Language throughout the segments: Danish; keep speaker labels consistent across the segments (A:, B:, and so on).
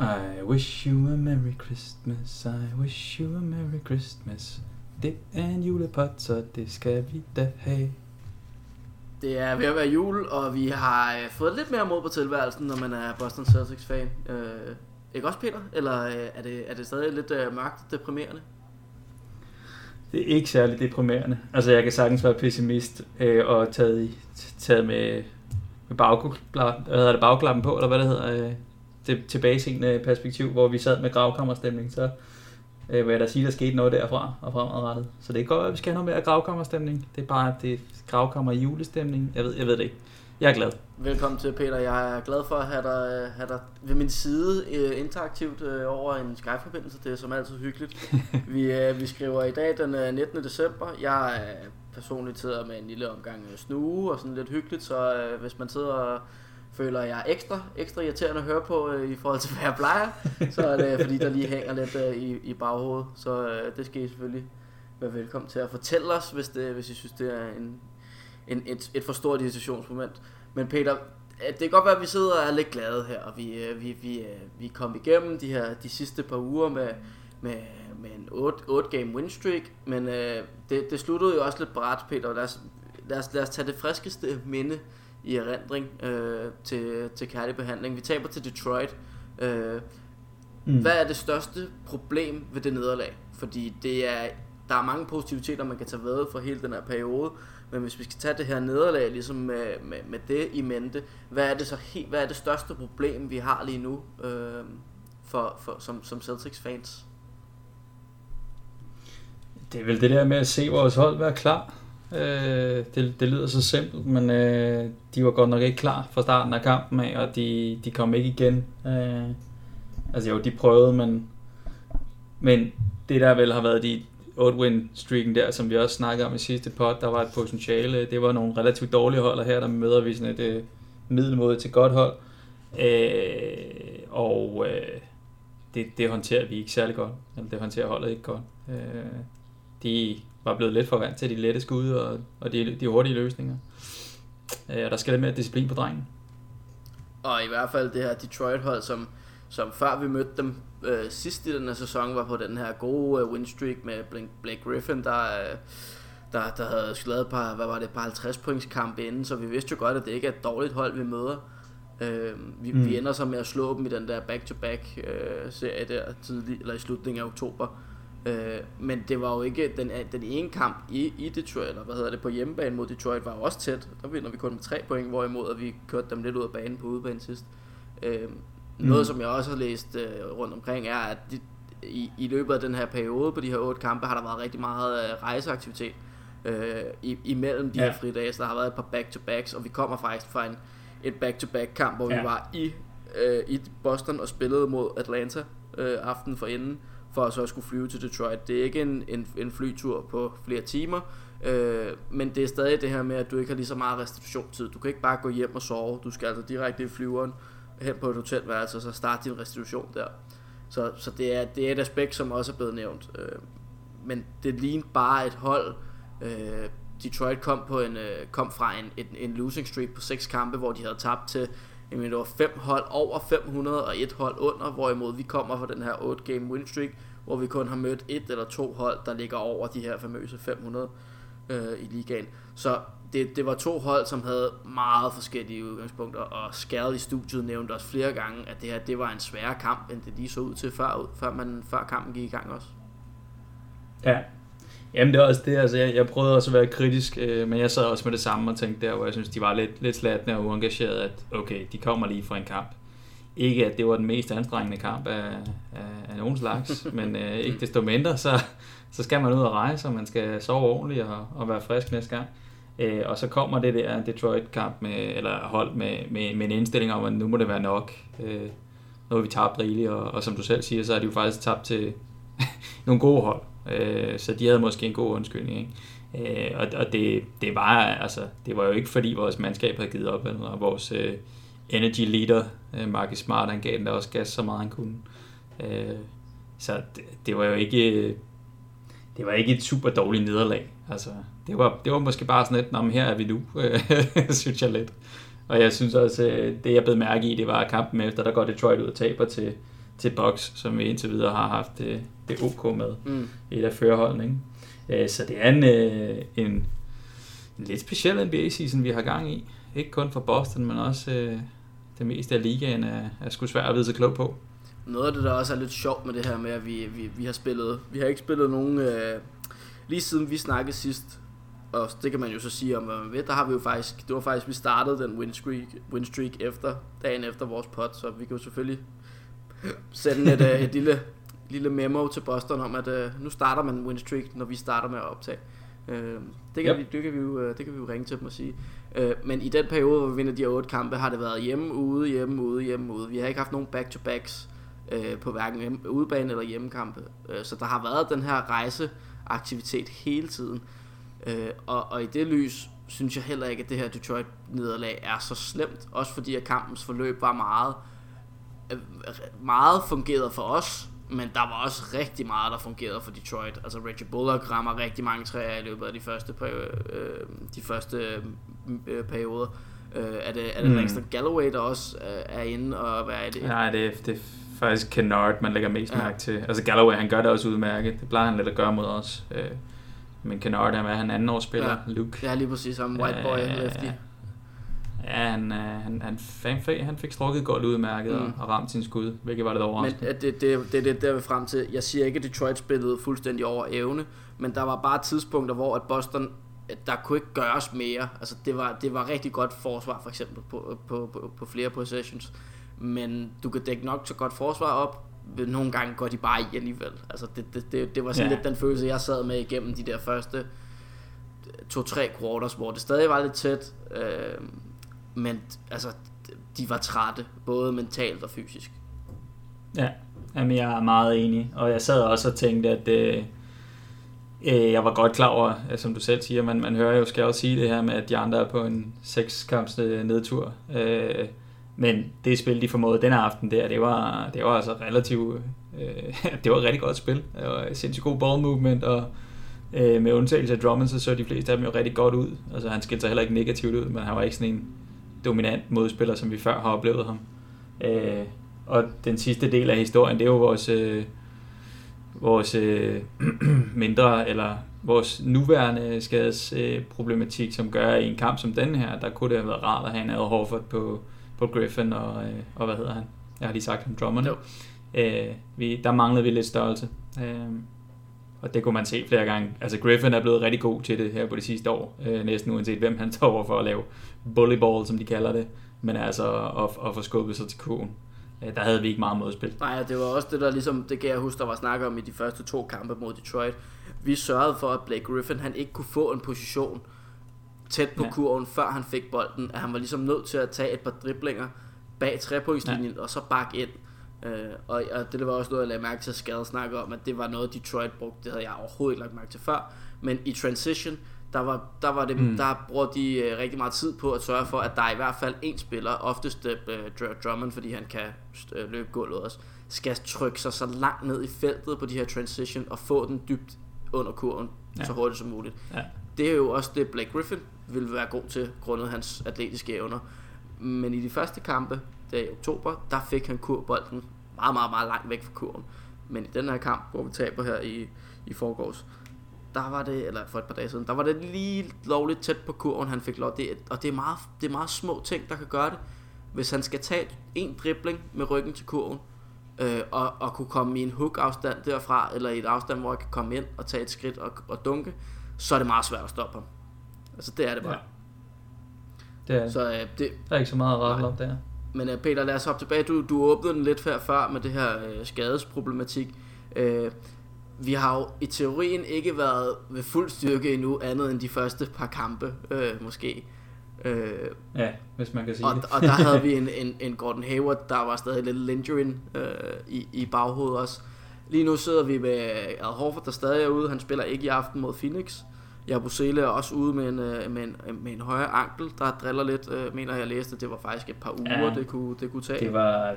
A: I wish you a Merry Christmas, I wish you a Merry Christmas. Det er en julepot, så det skal vi da have.
B: Det er ved at være jul, og vi har øh, fået lidt mere mod på tilværelsen, når man er Boston Celtics fan. Øh, ikke også, Peter? Eller øh, er, det, er det stadig lidt øh, mørkt deprimerende?
A: Det er ikke særlig deprimerende. Altså, jeg kan sagtens være pessimist øh, og taget, taget med, med bagklappen, hvad hedder det, bagklappen på, eller hvad det hedder, øh, tilbageseende perspektiv, hvor vi sad med gravkammerstemning, så øh, vil jeg da sige, der skete noget derfra og fremadrettet. Så det er godt, at vi skal have noget mere gravkammerstemning. Det er bare, det er gravkammer julestemning. Jeg ved, jeg ved det ikke. Jeg er glad.
B: Velkommen til, Peter. Jeg er glad for at have dig, have dig ved min side uh, interaktivt uh, over en Skype-forbindelse. Det er som altid hyggeligt. vi, uh, vi skriver i dag den uh, 19. december. Jeg er personligt sidder med en lille omgang snue og sådan lidt hyggeligt, så uh, hvis man sidder og føler jeg ekstra, ekstra irriterende at høre på øh, i forhold til, hvad jeg plejer, så er det fordi, der lige hænger lidt øh, i, i baghovedet. Så øh, det skal I selvfølgelig være velkommen til at fortælle os, hvis, det, hvis I synes, det er en, en, et, et for stort irritationsmoment. Men Peter, øh, det kan godt være, at vi sidder og er lidt glade her, og vi, øh, vi, vi, øh, vi er kommet igennem de her de sidste par uger med, med, med en 8 game win streak, men øh, det, det sluttede jo også lidt bræt, Peter. Lad os, lad, os, lad os tage det friskeste minde i erindring øh, til, til kærlig behandling. Vi taber til Detroit. Øh, mm. Hvad er det største problem ved det nederlag? Fordi det er, der er mange positiviteter, man kan tage ved fra hele den her periode, men hvis vi skal tage det her nederlag ligesom med, med, med det i mente, hvad er det så helt, hvad er det største problem, vi har lige nu øh, for, for, som, som Celtics fans?
A: Det er vel det der med at se vores hold være klar. Øh, det, det lyder så simpelt, men øh, de var godt nok ikke klar fra starten af kampen af, og de, de kom ikke igen. Øh, altså jo, de prøvede, men, men det der vel har været de 8-win streaken der, som vi også snakkede om i sidste pod, der var et potentiale. Det var nogle relativt dårlige hold, og her der møder vi sådan et øh, middelmåde til godt hold. Øh, og øh, det, det håndterer vi ikke særlig godt. Eller det håndterer holdet ikke godt. Øh, de var blevet lidt for vant til de lette skud og, og de, de hurtige løsninger. Øh, og der skal lidt mere disciplin på drengen.
B: Og i hvert fald det her Detroit-hold, som, som før vi mødte dem øh, sidst i den her sæson, var på den her gode øh, win streak med Blake Griffin, der, øh, der, der havde lavet et par, hvad var det, par 50 points kamp inden, så vi vidste jo godt, at det ikke er et dårligt hold, vi møder. Øh, vi, mm. vi ender så med at slå dem i den der back-to-back øh, serie der tidlig, eller i slutningen af oktober. Øh, men det var jo ikke den, den ene kamp i, i Detroit, eller hvad hedder det, på hjemmebane mod Detroit, var jo også tæt. Der vinder vi kun med tre point, hvorimod at vi kørte dem lidt ud af banen på udebane sidst. Øh, mm. Noget, som jeg også har læst øh, rundt omkring, er, at de, i, i løbet af den her periode på de her otte kampe, har der været rigtig meget øh, rejseaktivitet øh, i, imellem de ja. her fridage. Så der har været et par back-to-backs, og vi kommer faktisk fra en, et back-to-back kamp, hvor ja. vi var i, øh, i Boston og spillede mod Atlanta øh, aften for inden for at så skulle flyve til Detroit. Det er ikke en, en, en flytur på flere timer, øh, men det er stadig det her med, at du ikke har lige så meget restitutionstid. Du kan ikke bare gå hjem og sove. Du skal altså direkte i flyveren hen på et hotelværelse og så starte din restitution der. Så, så det, er, det er et aspekt, som også er blevet nævnt. Øh, men det ligner bare et hold. Øh, Detroit kom, på en, øh, kom fra en, en, en losing streak på seks kampe, hvor de havde tabt til Jamen, det var fem hold over 500 og et hold under, hvorimod vi kommer fra den her 8 game win streak, hvor vi kun har mødt et eller to hold, der ligger over de her famøse 500 øh, i ligaen. Så det, det var to hold, som havde meget forskellige udgangspunkter, og Skade i studiet nævnte også flere gange, at det her det var en sværere kamp, end det lige så ud til før, før, man, før kampen gik i gang også.
A: Ja, Jamen det er også det, altså jeg, jeg prøvede også at være kritisk, øh, men jeg sad også med det samme og tænkte der, hvor jeg synes, de var lidt, lidt slatne og uengagerede, at okay, de kommer lige fra en kamp. Ikke at det var den mest anstrengende kamp af, af, af nogen slags, men øh, ikke desto mindre, så, så skal man ud og rejse, og man skal sove ordentligt og, og være frisk næste gang. Øh, og så kommer det der Detroit-kamp, med, eller hold med, med, med en indstilling om, at nu må det være nok. Øh, nu har vi tabt rigeligt, og, og som du selv siger, så har de jo faktisk tabt til nogle gode hold. Øh, så de havde måske en god undskyldning. Ikke? Øh, og og det, det, var, altså, det var jo ikke fordi vores mandskab havde givet op, eller vores øh, energy leader, øh, Marcus Smart, han gav den der også gas så meget han kunne. Øh, så det, det var jo ikke øh, det var ikke et super dårligt nederlag. Altså, det, var, det var måske bare sådan lidt, om her er vi nu, synes jeg lidt. Og jeg synes også, øh, det jeg blev mærke i, det var kampen efter, der går Detroit ud og taber til, til box, som vi indtil videre har haft øh, det, det OK med
B: Mm.
A: i et af førerholdene. Ikke? Øh, Så det er en, øh, en, en lidt speciel NBA-season, vi har gang i. Ikke kun for Boston, men også øh, det meste af ligaen er, er sgu svært at vide sig klog på.
B: Noget af det, der også er lidt sjovt med det her med, at vi, vi, vi har spillet, vi har ikke spillet nogen, øh, lige siden vi snakkede sidst, og det kan man jo så sige om, hvad man ved, der har vi jo faktisk, det var faktisk, vi startede den win streak, win streak efter, dagen efter vores pot, så vi kan jo selvfølgelig sende et, øh, et lille, lille memo til Boston om, at øh, nu starter man win streak, når vi starter med at optage. Øh, det, kan
A: Yep.
B: vi, det, kan vi jo, øh, det kan vi jo ringe til dem og sige. Øh, men i den periode, hvor vi vinder de her otte kampe, har det været hjemme, ude, hjemme, ude, hjemme, ude. Vi har ikke haft nogen back-to-backs øh, på hverken hjemme, udebane eller hjemmekampe. Øh, så der har været den her rejseaktivitet hele tiden. Øh, og, og i det lys synes jeg heller ikke, at det her Detroit-nederlag er så slemt. Også fordi at kampens forløb var meget, øh, meget fungeret for os, men der var også rigtig meget, der fungerede for Detroit. Altså Reggie Bullock rammer rigtig mange træer i løbet af de første, peri- øh, de første øh, perioder. Øh, er det, er det
A: Mm.
B: Langston Galloway, der også øh, er inde og hvad er det?
A: Nej, det, er- det er faktisk Kennard, man lægger mest
B: Ja.
A: mærke til. Altså Galloway, han gør det også udmærket. Det plejer han lidt at gøre mod os. Øh, Men Kennard, han er han anden årsspiller.
B: Ja.
A: Luke.
B: Ja, lige præcis som White Boy
A: Øh,
B: lefty.
A: Ja, han, øh, han, han, han, fik, han fik strukket godt udmærket mm.
B: Mm.
A: og ramt sin skud, hvilket var lidt
B: Men
A: overraskende.
B: at det, det, det, det, der frem til. Jeg siger ikke, at Detroit spillede fuldstændig over evne, men der var bare tidspunkter, hvor at Boston, der kunne ikke gøres mere. Altså, det var, det var rigtig godt forsvar, for eksempel, på, på, på, på flere possessions. Men du kan dække nok så godt forsvar op, men nogle gange går de bare i alligevel. Altså, det, det, det, det var sådan
A: ja.
B: lidt den følelse, jeg sad med igennem de der første to-tre quarters, hvor det stadig var lidt tæt. Øh, men altså, de var trætte, både mentalt og fysisk.
A: Ja, jamen jeg er meget enig, og jeg sad også og tænkte, at øh, øh, jeg var godt klar over, at, som du selv siger, man, man hører jo, skal jeg også sige det her med, at de andre er på en sekskamps øh, nedtur. Øh, men det spil, de formåede den aften der, det var, det var altså relativt, øh, det var et rigtig godt spil. Det var sindssygt god ball movement, og øh, med undtagelse af Drummond, så så de fleste af dem jo rigtig godt ud. Altså han skilte sig heller ikke negativt ud, men han var ikke sådan en dominant modspiller, som vi før har oplevet ham. Øh, og den sidste del af historien, det er jo vores, øh, vores øh, mindre, eller vores nuværende skadesproblematik, øh, som gør, at i en kamp som den her, der kunne det have været rart at have en Al Horford på, på Griffin, og, øh, og hvad hedder han? Jeg har lige sagt ham, Drummond.
B: Jo.
A: Øh, vi, der manglede vi lidt størrelse. Øh, og det kunne man se flere gange. Altså Griffin er blevet rigtig god til det her på de sidste år, øh, næsten uanset hvem han står over for at lave volleyball, som de kalder det, men altså at, at få skubbet sig til kurven. Øh, der havde vi ikke meget modspil.
B: Nej, det var også det der ligesom, det kan jeg huske, der var snak om i de første to kampe mod Detroit. Vi sørgede for, at Blake Griffin, han ikke kunne få en position tæt på
A: Ja.
B: kurven, før han fik bolden. At han var ligesom nødt til at tage et par driblinger bag trepointslinjen, ja. og så bakke ind. Øh, og, og det var også noget, jeg lagde mærke til, at Skade snakke om, at det var noget, Detroit brugte. Det havde jeg overhovedet ikke lagt mærke til før. Men i transition, der var, der var det,
A: Mm.
B: der brugte de øh, rigtig meget tid på at sørge for, at der er i hvert fald en spiller, oftest øh, Dr- Drummond, fordi han kan øh, løbe gulvet også, skal trykke sig så langt ned i feltet på de her transition og få den dybt under kurven
A: Ja.
B: ja. så hurtigt som muligt.
A: Ja.
B: Det er jo også det, Blake Griffin ville være god til, grundet hans atletiske evner. Men i de første kampe, der i oktober, der fik han kurbolden meget, meget, meget langt væk fra kurven. Men i den her kamp, hvor vi taber her i, i forgårs, der var det, eller for et par dage siden, der var det lige lovligt tæt på kurven, han fik lov. Det, og det er, meget, det er meget små ting, der kan gøre det. Hvis han skal tage en dribling med ryggen til kurven, øh, og, og kunne komme i en hook afstand derfra, eller i et afstand, hvor jeg kan komme ind og tage et skridt og, og dunke, så er det meget svært at stoppe ham. Altså det er det bare.
A: Ja. Det er,
B: Så øh, det,
A: der er ikke så meget at rette op der.
B: men øh, Peter, lad os hoppe tilbage. Du, du åbnede den lidt før, før med det her øh, skadesproblematik. Øh, vi har jo i teorien ikke været ved fuld styrke endnu, andet end de første par kampe, øh, måske. Øh,
A: Ja, hvis man kan sige
B: og,
A: det.
B: og der havde vi en, en, en Gordon Hayward, der var stadig lidt lingering øh, i, i baghovedet også. Lige nu sidder vi med Al Horford, der stadig er ude. Han spiller ikke i aften mod Phoenix. Jabusele er også ude med en, øh, med en, med en højre ankel, der driller lidt. Øh, mener jeg læste, det var faktisk et par uger,
A: Ja.
B: det, kunne, det kunne tage.
A: Det var,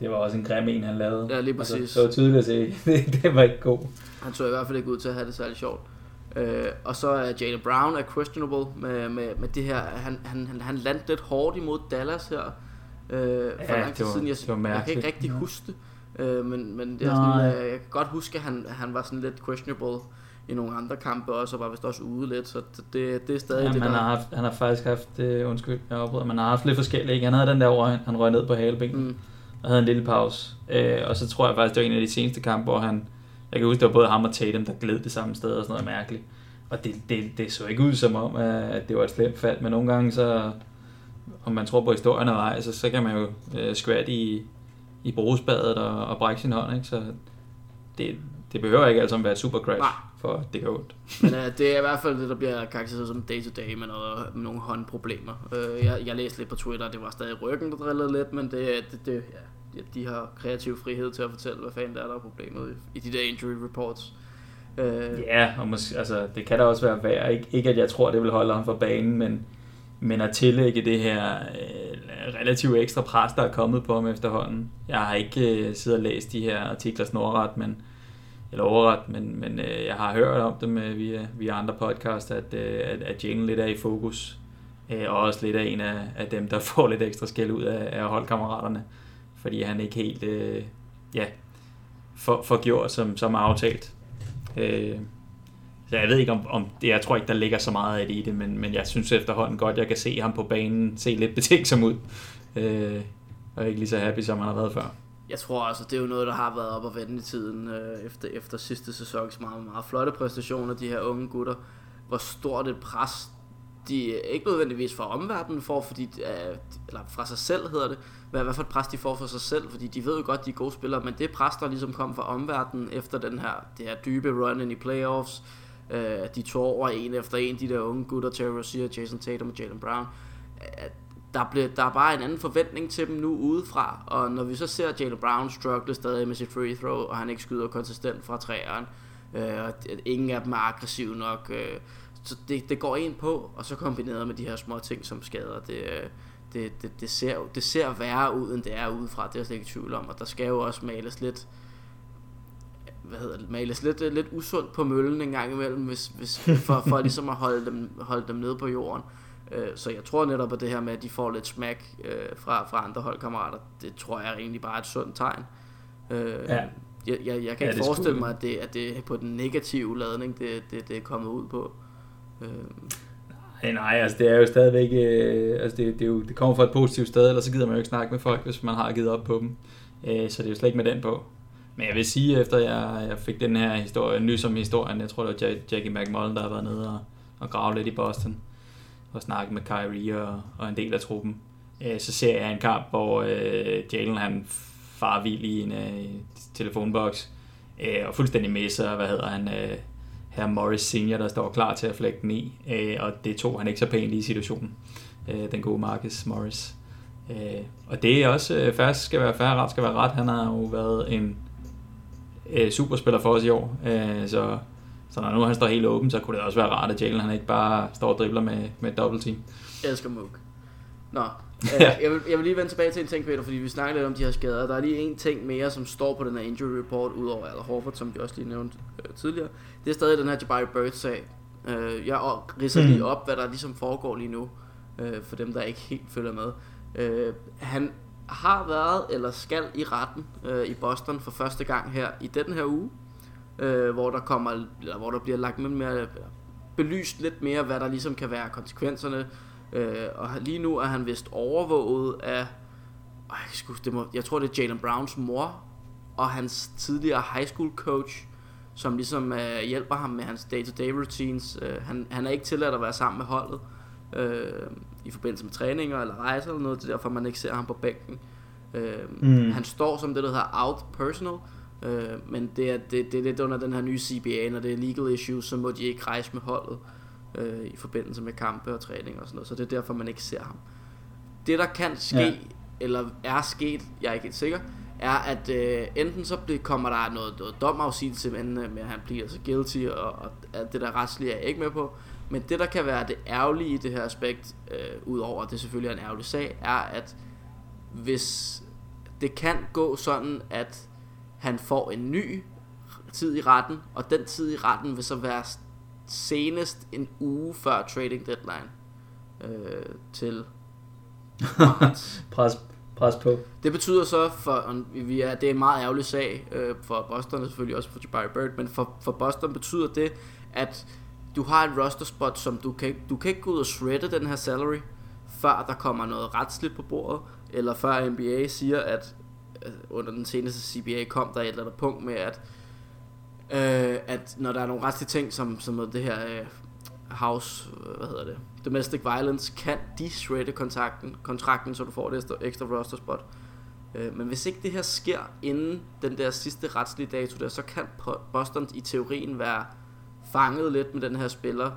A: det var også en grim en, han lavede.
B: Ja, lige
A: Altså,
B: præcis.
A: det var tydeligt at se. det, var ikke god.
B: Han så i hvert fald ikke ud til at have det særlig sjovt. Øh, og så er Jalen Brown er questionable med, med, med det her. Han, han, han, han landte lidt hårdt imod Dallas her. Øh, for
A: Ja,
B: lang tid
A: det var-
B: siden. Jeg,
A: det var
B: jeg kan ikke rigtig
A: Ja.
B: huske det. Øh, men men det er sådan, øh, jeg kan godt huske, at han, han var sådan lidt questionable i nogle andre kampe også, og var vist også ude lidt, så det, det er stadig
A: ja,
B: det, der...
A: har, haft, han har faktisk haft, øh, undskyld, jeg opryder, man har haft lidt forskellige, ikke? Han havde den der over, han, han røg ned på haleben, mm og havde en lille pause, øh, og så tror jeg faktisk, det var en af de seneste kampe, hvor han, jeg kan huske, det var både ham og Tatum, der gled det samme sted og sådan noget mærkeligt. Og det, det, det så ikke ud som om, at det var et slemt fald, men nogle gange så, om man tror på historien eller ej, så, så kan man jo øh, skvætte i, i brugsbadet og, og brække sin hånd, ikke? Så det, det behøver ikke altså være et super crash, Nej for det kan ondt.
B: Men uh, det er i hvert fald det, der bliver karakteriseret som day-to-day med, noget, med nogle håndproblemer. Uh, jeg, jeg læste lidt på Twitter, det var stadig ryggen, der drillede lidt, men det, det, det ja, de har kreativ frihed til at fortælle, hvad fanden der er, der er problemet i, i de der injury reports.
A: Øh. Ja, og måske, altså, det kan da også være værd. Ikke, ikke at jeg tror, det vil holde ham for banen, men, men at tillægge det her øh, relativt ekstra pres, der er kommet på ham efterhånden. Jeg har ikke øh, siddet og læst de her artikler snorret, men, eller overret, men, men øh, jeg har hørt om dem øh, via, via andre podcast, at, øh, at, at Jane lidt er i fokus. Øh, og også lidt af en af, af dem, der får lidt ekstra skæld ud af, af holdkammeraterne. Fordi han ikke helt øh, ja, for, for gjort som, som aftalt. Øh, så jeg ved ikke om, om det, jeg tror ikke, der ligger så meget af det i det, men, men jeg synes efterhånden godt, jeg kan se ham på banen se lidt betænksom ud. Øh, og ikke lige så happy, som han har været før.
B: Jeg tror altså, det er jo noget, der har været op og vende i tiden øh, efter, efter sidste sæsons meget, meget flotte præstationer, de her unge gutter. Hvor stort et pres de ikke nødvendigvis fra omverdenen får, fordi, øh, eller fra sig selv hedder det, hvad, hvad for et pres de får for sig selv, fordi de ved jo godt, de er gode spillere, men det pres, der ligesom kom fra omverdenen efter den her, det her dybe run ind i playoffs, øh, de tog over en efter en, de der unge gutter, Terry Rozier, Jason Tatum og Jalen Brown, øh, der, blev, der er bare en anden forventning til dem nu udefra, og når vi så ser Jalen Brown struggle stadig med sit free throw, og han ikke skyder konsistent fra træeren, øh, og ingen af dem er aggressiv nok, øh, så det, det går ind på, og så kombineret med de her små ting som skader, det, øh, det, det, det, ser, det ser værre ud, end det er udefra, det er jeg slet ikke i tvivl om, og der skal jo også males lidt, hvad hedder det, males lidt, lidt usundt på møllen en gang imellem, hvis, hvis, for, for ligesom at holde dem, holde dem nede på jorden. Øh, så jeg tror netop, at det her med, at de får lidt smack øh, fra, fra andre holdkammerater, det tror jeg egentlig bare er et sundt tegn. Øh, ja. Jeg, jeg, jeg kan ja, ikke forestille mig, at det, at det er på den negative ladning, det, det, det er kommet ud på.
A: Øh. Nej, nej, altså det er jo stadigvæk, øh, altså det, det, er jo, det kommer fra et positivt sted, eller så gider man jo ikke snakke med folk, hvis man har givet op på dem. Øh, så det er jo slet ikke med den på. Men jeg vil sige, efter jeg, jeg fik den her historie, ny som historien, jeg tror det var Jackie McMullen, der har været nede og, og gravet lidt i Boston, og snakke med Kyrie og, og en del af truppen. Øh, så ser jeg en kamp, hvor øh, Jalen han far vild i en øh, telefonboks, øh, og fuldstændig misser, hvad hedder han, øh, her Morris Senior, der står klar til at flække den i, øh, og det tog han ikke så pænt i situationen, øh, den gode Marcus Morris. Øh, og det er også, øh, færre skal være færre, ret skal være ret. Han har jo været en øh, superspiller for os i år, øh, så, så når nu han står helt åben, så kunne det også være rart, at Jalen han ikke bare står og dribler med, med et double team.
B: Jeg elsker Mook. Nå, øh, jeg, vil, jeg vil lige vende tilbage til en ting, Peter, fordi vi snakker lidt om de her skader. Der er lige en ting mere, som står på den her injury report, udover Al Horford, som vi også lige nævnte øh, tidligere. Det er stadig den her Jabari Bird-sag. Øh, jeg ridser mm. lige op, hvad der ligesom foregår lige nu, øh, for dem, der ikke helt følger med. Øh, han har været, eller skal i retten øh, i Boston for første gang her i den her uge, øh, hvor der kommer, eller hvor der bliver lagt lidt mere, belyst lidt mere, hvad der ligesom kan være konsekvenserne Øh, og lige nu er han vist overvåget af, øh, jeg, det må, jeg tror det er Jalen Browns mor, og hans tidligere high school coach, som ligesom øh, hjælper ham med hans day-to-day routines. Øh, han, han er ikke tilladt at være sammen med holdet øh, i forbindelse med træninger eller rejser eller noget, det er derfor man ikke ser ham på bænken. Øh, mm. Han står som det, der hedder out personal, øh, men det er, det, det er lidt under den her nye CBA, når det er legal issues, så må de ikke rejse med holdet øh, i forbindelse med kampe og træning og sådan noget, så det er derfor, man ikke ser ham. Det, der kan ske, ja. eller er sket, jeg er ikke helt sikker, er, at øh, enten så bliver, kommer der noget, noget domafsigelse med, med, at han bliver så guilty, og, og alt det der retslige er jeg ikke med på, men det, der kan være det ærgerlige i det her aspekt, øh, udover at det selvfølgelig er en ærgerlig sag, er, at hvis det kan gå sådan, at han får en ny tid i retten, og den tid i retten vil så være senest en uge før trading deadline øh, til
A: pres, pres på.
B: Det betyder så, for, vi er, det er en meget ærgerlig sag øh, for Boston, og selvfølgelig også for Jabari Bird, men for, for Boston betyder det, at du har et roster spot, som du kan, du kan ikke gå ud og shredde den her salary, før der kommer noget retsligt på bordet, eller før NBA siger, at Altså, under den seneste CBA kom der et eller andet punkt med, at, øh, at når der er nogle retslige ting, som, som det her øh, house, øh, hvad hedder det, domestic violence, kan de shredde kontrakten, kontrakten, så du får det ekstra roster spot. Øh, men hvis ikke det her sker inden den der sidste retslige dato der, så kan Boston i teorien være fanget lidt med den her spiller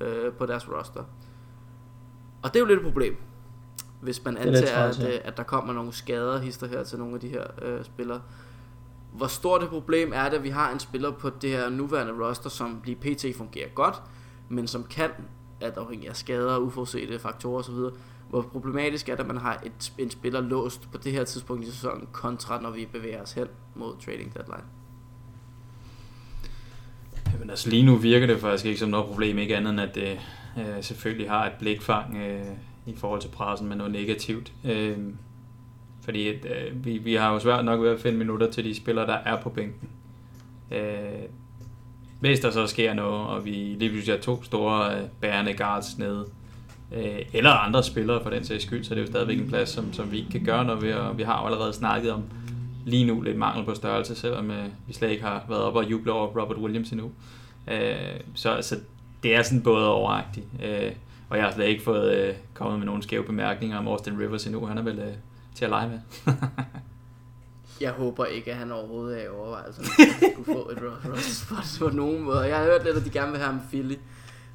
B: øh, på deres roster. Og det er jo lidt et problem, hvis man antager, at, øh, at der kommer nogle skader hister her til nogle af de her øh, spillere. Hvor stort et problem er det, at vi har en spiller på det her nuværende roster, som lige pt. fungerer godt, men som kan, at afhængig af skader, uforudsete faktorer osv., hvor problematisk er det, at man har et, en spiller låst på det her tidspunkt i sæsonen, kontra når vi bevæger os hen mod trading deadline.
A: Jamen altså lige nu virker det faktisk ikke som noget problem, ikke andet end at det øh, selvfølgelig har et blikfang øh, i forhold til pressen med noget negativt. Øh, fordi at, øh, vi, vi har jo svært nok ved at finde minutter til de spillere, der er på bænken. Øh, hvis der så sker noget, og vi lige pludselig har to store øh, bærende guards nede, øh, eller andre spillere for den sags skyld, så det er jo stadigvæk en plads, som, som vi ikke kan gøre noget ved, og vi har jo allerede snakket om lige nu lidt mangel på størrelse, selvom øh, vi slet ikke har været oppe og juble over Robert Williams endnu. Øh, så, så det er sådan både overagtigt, øh, og jeg har slet ikke fået øh, kommet med nogle skæve bemærkninger om Austin Rivers endnu, han er vel øh, til at lege med.
B: Jeg håber ikke, at han overhovedet er i overvejelse, at skulle få et roster spot på nogen måde. Jeg har hørt lidt, at de gerne vil have ham i Philly.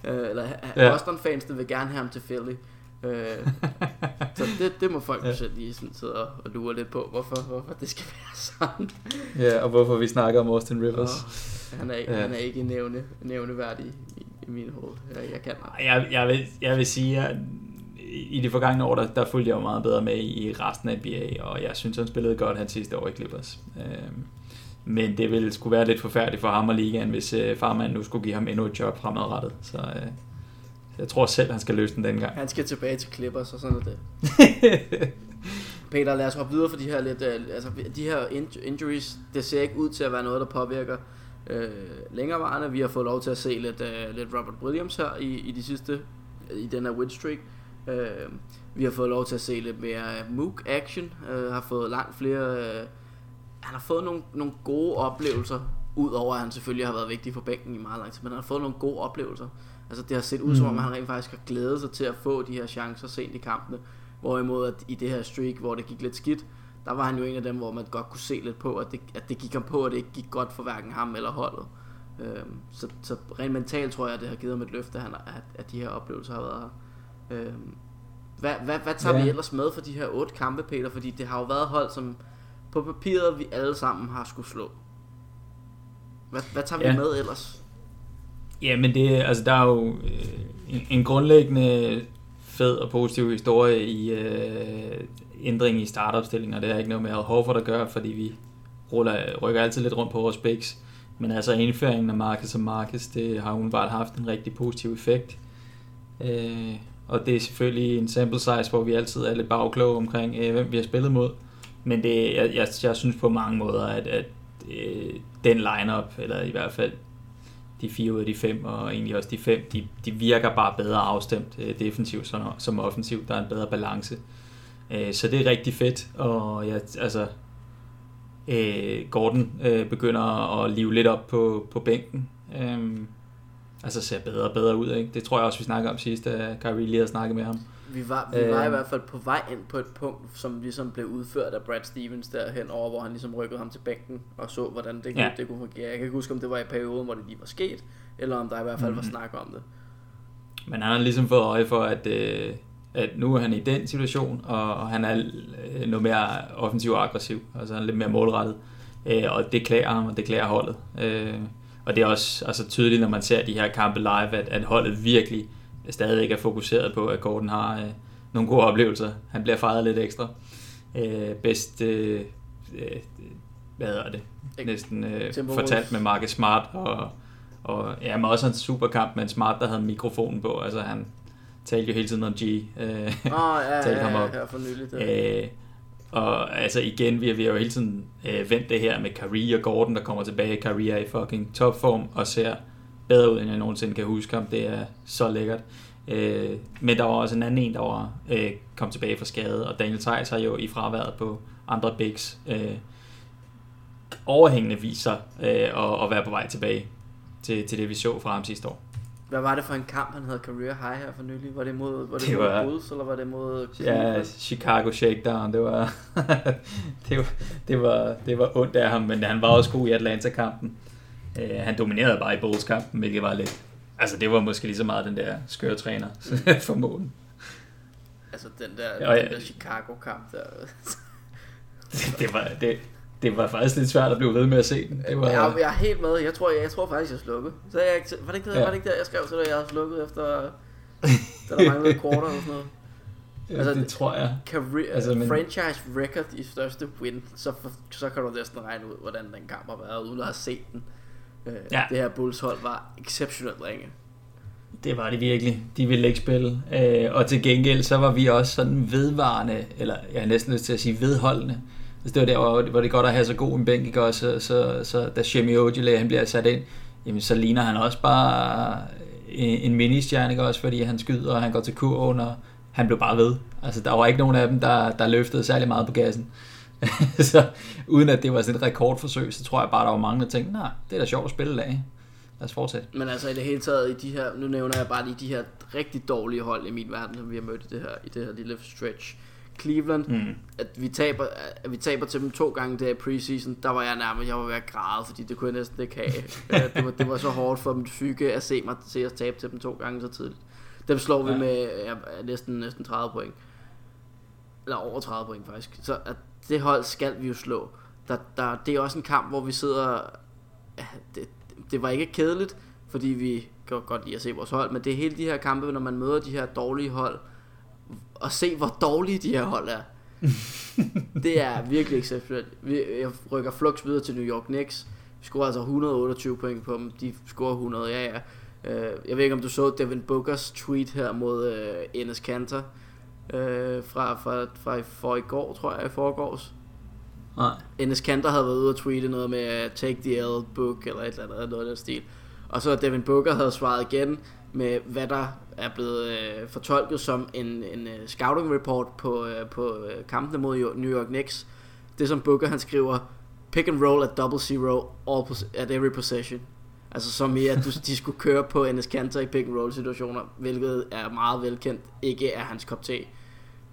B: Øh, eller ja. Boston fans, der vil gerne have ham til Philly. Øh, så det, det må folk ja. selv lige sådan sidde og, og lure lidt på, hvorfor, hvorfor det skal være sådan.
A: Ja, og hvorfor vi snakker om Austin Rivers.
B: Oh, han, er, ja. han er ikke nævne, nævneværdig i, min hoved. Jeg, jeg kan
A: jeg, jeg, vil, jeg vil sige, at i de forgangne år, der, der fulgte jeg jo meget bedre med i resten af NBA, og jeg synes, han spillede godt hans sidste år i Clippers. Øh, men det ville skulle være lidt forfærdeligt for ham og ligaen, hvis øh, farmanden nu skulle give ham endnu et job fremadrettet. Så øh, jeg tror selv, han skal løse den dengang.
B: Han skal tilbage til Clippers, og sådan er det. Peter, lad os hoppe videre for de her lidt, øh, altså de her injuries, det ser ikke ud til at være noget, der påvirker øh, længerevarende. Vi har fået lov til at se lidt, øh, lidt Robert Williams her i, i de sidste, i den her win streak. Øh, vi har fået lov til at se lidt mere Mook action, øh, har fået langt flere, øh, han har fået nogle, nogle gode oplevelser, Udover at han selvfølgelig har været vigtig for bænken i meget lang tid, men han har fået nogle gode oplevelser. Altså det har set ud mm. som om, mm. han rent faktisk har glædet sig til at få de her chancer sent i kampene. Hvorimod at i det her streak, hvor det gik lidt skidt, der var han jo en af dem, hvor man godt kunne se lidt på, at det, at det gik ham på, at det ikke gik godt for hverken ham eller holdet. Øhm, så, så rent mentalt tror jeg, at det har givet ham et løfte, at, han, at, at de her oplevelser har været her. Øhm, hvad, hvad, hvad tager ja. vi ellers med for de her otte kampe, Peter? Fordi det har jo været hold, som på papiret vi alle sammen har skulle slå. Hvad, hvad tager ja. vi med ellers?
A: Ja, men det, altså, der er jo øh, en, en grundlæggende fed og positiv historie i øh, ændring i startopstillingen, og det har ikke noget med Al Horford at gøre, fordi vi ruller, rykker altid lidt rundt på vores bæks. Men altså indføringen af Marcus og Marcus, det har umiddelbart haft en rigtig positiv effekt. Øh, og det er selvfølgelig en sample size, hvor vi altid er lidt bagkloge omkring, øh, hvem vi har spillet mod. Men det, jeg, jeg, jeg synes på mange måder, at, at øh, den lineup eller i hvert fald de fire ud af de fem, og egentlig også de fem, de, de virker bare bedre afstemt øh, defensivt som, som offensivt. Der er en bedre balance. Øh, så det er rigtig fedt, og ja, altså, øh, Gordon øh, begynder at live lidt op på, på bænken. Øh, altså ser bedre og bedre ud, ikke? Det tror jeg også, vi snakker om sidst, da Kyrie lige havde snakket med ham.
B: Vi var, vi var øh, i hvert fald på vej ind på et punkt, som ligesom blev udført af Brad Stevens derhen over, hvor han ligesom rykkede ham til bænken og så, hvordan det, ja. det kunne fungere. Jeg kan ikke huske, om det var i perioden, hvor det lige var sket, eller om der i hvert fald mm-hmm. var snak om det.
A: Men han har ligesom fået øje for, at, øh, at nu er han i den situation, og han er øh, noget mere offensiv og aggressiv, altså han er lidt mere målrettet. Øh, og det klæder ham, og det klæder holdet. Og det er også altså, tydeligt, når man ser de her kampe live, at, at holdet virkelig stadigvæk er fokuseret på, at Gordon har øh, nogle gode oplevelser. Han bliver fejret lidt ekstra. Øh, bedst, øh, øh, hvad hedder det, næsten øh, fortalt med Marcus Smart, og, og ja, men også en superkamp med en Smart, der havde mikrofonen på. Altså han talte jo hele tiden om G. Øh,
B: oh, ja, talte ja, ham op. Ja, for nyligt,
A: ja. Øh, og altså igen, vi har, vi har jo hele tiden øh, vendt det her med Kyrie og Gordon, der kommer tilbage. Kyrie er i fucking topform og ser bedre ud, end jeg nogensinde kan huske ham. Det er så lækkert. Øh, men der var også en anden en, der var øh, kom tilbage fra skade, og Daniel Theis har jo i fraværet på andre bigs øh, overhængende viser øh, at, at være på vej tilbage til, til det, vi så fra ham sidste år.
B: Hvad var det for en kamp, han havde career high her for nylig? Var det mod, var det,
A: Det
B: mod
A: var-
B: Bulls, eller var det mod
A: Ja,
B: Cleveland?
A: Chicago Shakedown, det var, det var, det var, det var ondt af ham, men han var også god i Atlanta-kampen. Øh, han dominerede bare i Bulls-kampen, hvilket var lidt... Altså, det var måske lige så meget den der skøre træner for målen.
B: Altså den der,
A: Ja, ja.
B: den der Chicago-kamp der.
A: Det var, det, det var faktisk lidt svært at blive ved med at se den. Det var,
B: jeg, jeg er helt med. Jeg tror, jeg, jeg tror faktisk, jeg slukkede. Så jeg, var det ikke det,
A: Ja.
B: var det ikke der, jeg skrev til dig, jeg havde slukket efter, da der manglede quarter eller sådan noget. altså,
A: det tror jeg.
B: Career,
A: Altså, men-
B: men... franchise record i største win, så, så kan du næsten regne ud, hvordan den kamp har været, uden at have set den. Øh,
A: Ja.
B: Det her Bulls hold var exceptionelt ringe.
A: Det var det virkelig. De ville ikke spille. Øh, og til gengæld, så var vi også sådan vedvarende, eller jeg har næsten lyst til at sige vedholdende. Altså, det var der, hvor, hvor det er godt at have så god en bænk, ikke? Og så, så, så da Shemi Ojale, han bliver sat ind, jamen så ligner han også bare en, en mini-stjerne, ikke? Også fordi han skyder, og han går til kurven, og han blev bare ved. Altså, der var ikke nogen af dem, der, der løftede særlig meget på gassen. så uden at det var sådan et rekordforsøg, så tror jeg bare, der var mange, der tænkte, nej, det er da sjovt at spille i dag. Lad os fortsætte.
B: Men altså i det hele taget, i de her, nu nævner jeg bare lige de her rigtig dårlige hold i min verden, som vi har mødt i det her, i det her lille stretch. Cleveland,
A: Mm.
B: at vi taber, at vi taber til dem to gange der i preseason, der var jeg nærmest, jeg var ved at græde, fordi det kunne jeg næsten ikke have. Øh, det, var, det var så hårdt for dem fyge at se mig til at tabe til dem to gange så tidligt. Dem slår vi
A: Ja.
B: med ja, næsten, næsten 30 point. Eller over 30 point faktisk. Så at det hold skal vi jo slå. Der, der, det er også en kamp, hvor vi sidder... ja, Det, det var ikke kedeligt, fordi vi kan godt lide at se vores hold, men det er hele de her kampe, når man møder de her dårlige hold, og se hvor dårlige de her hold er. det er virkelig exceptionelt. Jeg rykker flux videre til New York Knicks. Vi scorer altså 128 point på dem. De scorer 100, ja ja. Øh, jeg ved ikke om du så Devin Bookers tweet her mod øh, Enes Kanter øh, fra, fra, fra for i går, tror jeg, i forgårs.
A: Nej.
B: Enes Kanter havde været ude og tweete noget med uh, Take the L book eller et eller andet, noget af den stil. Og så Devin Booker havde svaret igen med, hvad der er blevet øh, fortolket som en, en uh, scouting report på, øh, på øh, kampene mod New York Knicks. Det som Booker han skriver, pick and roll at double zero all pos- at every possession. Altså som i, at du, de skulle køre på Enes Kanter i pick and roll situationer, hvilket er meget velkendt, ikke er hans kop te.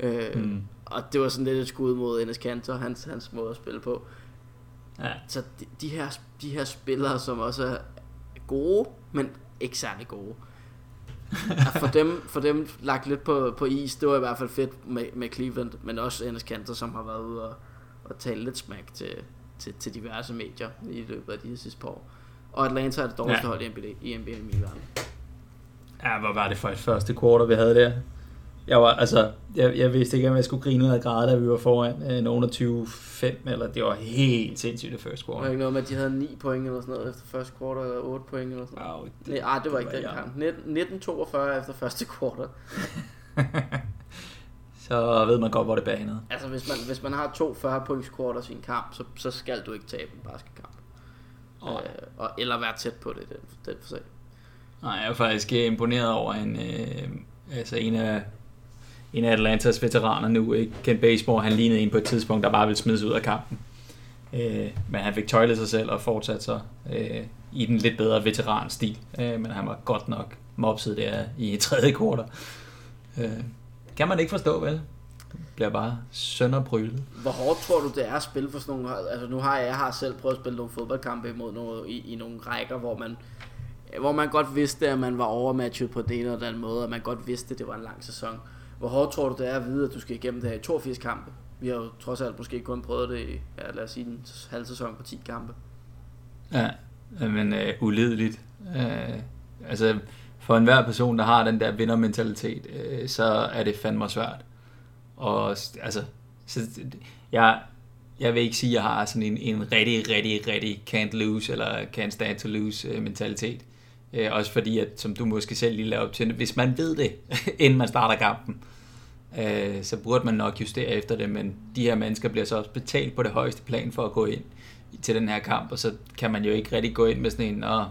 B: Øh,
A: Mm.
B: Og det var sådan lidt et skud mod Enes Kanter, hans, hans måde at spille på.
A: Ja.
B: Så de, de, her, de her spillere, som også er gode, men ikke særlig gode. For dem, for dem lagt lidt på, på is, det var i hvert fald fedt med, med Cleveland, men også Enes Kanter, som har været ude og, og tale lidt smack til, til, til diverse medier i løbet af de her sidste par år. Og Atlanta er det dårligste
A: Ja.
B: hold i NBA, i NBA i min verden.
A: Ja, hvad var det for et første quarter, vi havde der? Jeg var, altså, jeg, jeg vidste ikke, om jeg skulle grine af græde, da vi var foran øh, nogen af 25 eller det var helt sindssygt det første
B: Var det
A: quarter.
B: ikke noget med, at de havde 9 point eller sådan noget efter første kvartal, eller 8 point eller sådan noget?
A: Wow,
B: Nej, ah, det var ikke den kamp. 19 19-42 efter første kvartal.
A: Så ved man godt, hvor det banede.
B: Altså, hvis man, hvis man har to 40 points quarters i en kamp, så, så skal du ikke tabe en basketkamp.
A: Nej.
B: Øh, og, eller være tæt på det, den, den for sig.
A: Nej, jeg er faktisk øh, imponeret over en, øh, altså en af, en af Atlantas veteraner nu, ikke? Ken Baseball, han lignede en på et tidspunkt, der bare ville smides ud af kampen. Øh, men han fik tøjlet sig selv og fortsat sig øh, i den lidt bedre veteranstil. Øh, men han var godt nok mopset der i tredje kvartal. Øh, kan man ikke forstå, vel? Bliver bare sønderbrylet.
B: Hvor hårdt tror du, det er at spille for sådan nogle? Altså, nu har jeg, jeg har selv prøvet at spille nogle fodboldkampe imod nogle, i, i nogle rækker, hvor man, hvor man godt vidste, at man var overmatchet på den ene eller den måde, og man godt vidste, at det var en lang sæson. Hvor hårdt tror du, det er at vide, at du skal igennem det her i 82 kampe? Vi har jo trods alt måske kun prøvet det i, ja, lad os sige, en halv sæson på 10 kampe.
A: Ja, men øh, uledeligt. Øh, altså, for enhver person, der har den der vindermentalitet, øh, så er det fandme svært. Og altså, så, jeg, jeg vil ikke sige, at jeg har sådan en, en rigtig, rigtig, rigtig can't lose, eller can't stand to lose øh, mentalitet. Øh, Øh, også fordi, at, som du måske selv lige lavede op til, hvis man ved det, inden man starter kampen, øh, så burde man nok justere efter det, men de her mennesker bliver så også betalt på det højeste plan for at gå ind til den her kamp, og så kan man jo ikke rigtig gå ind med sådan en, og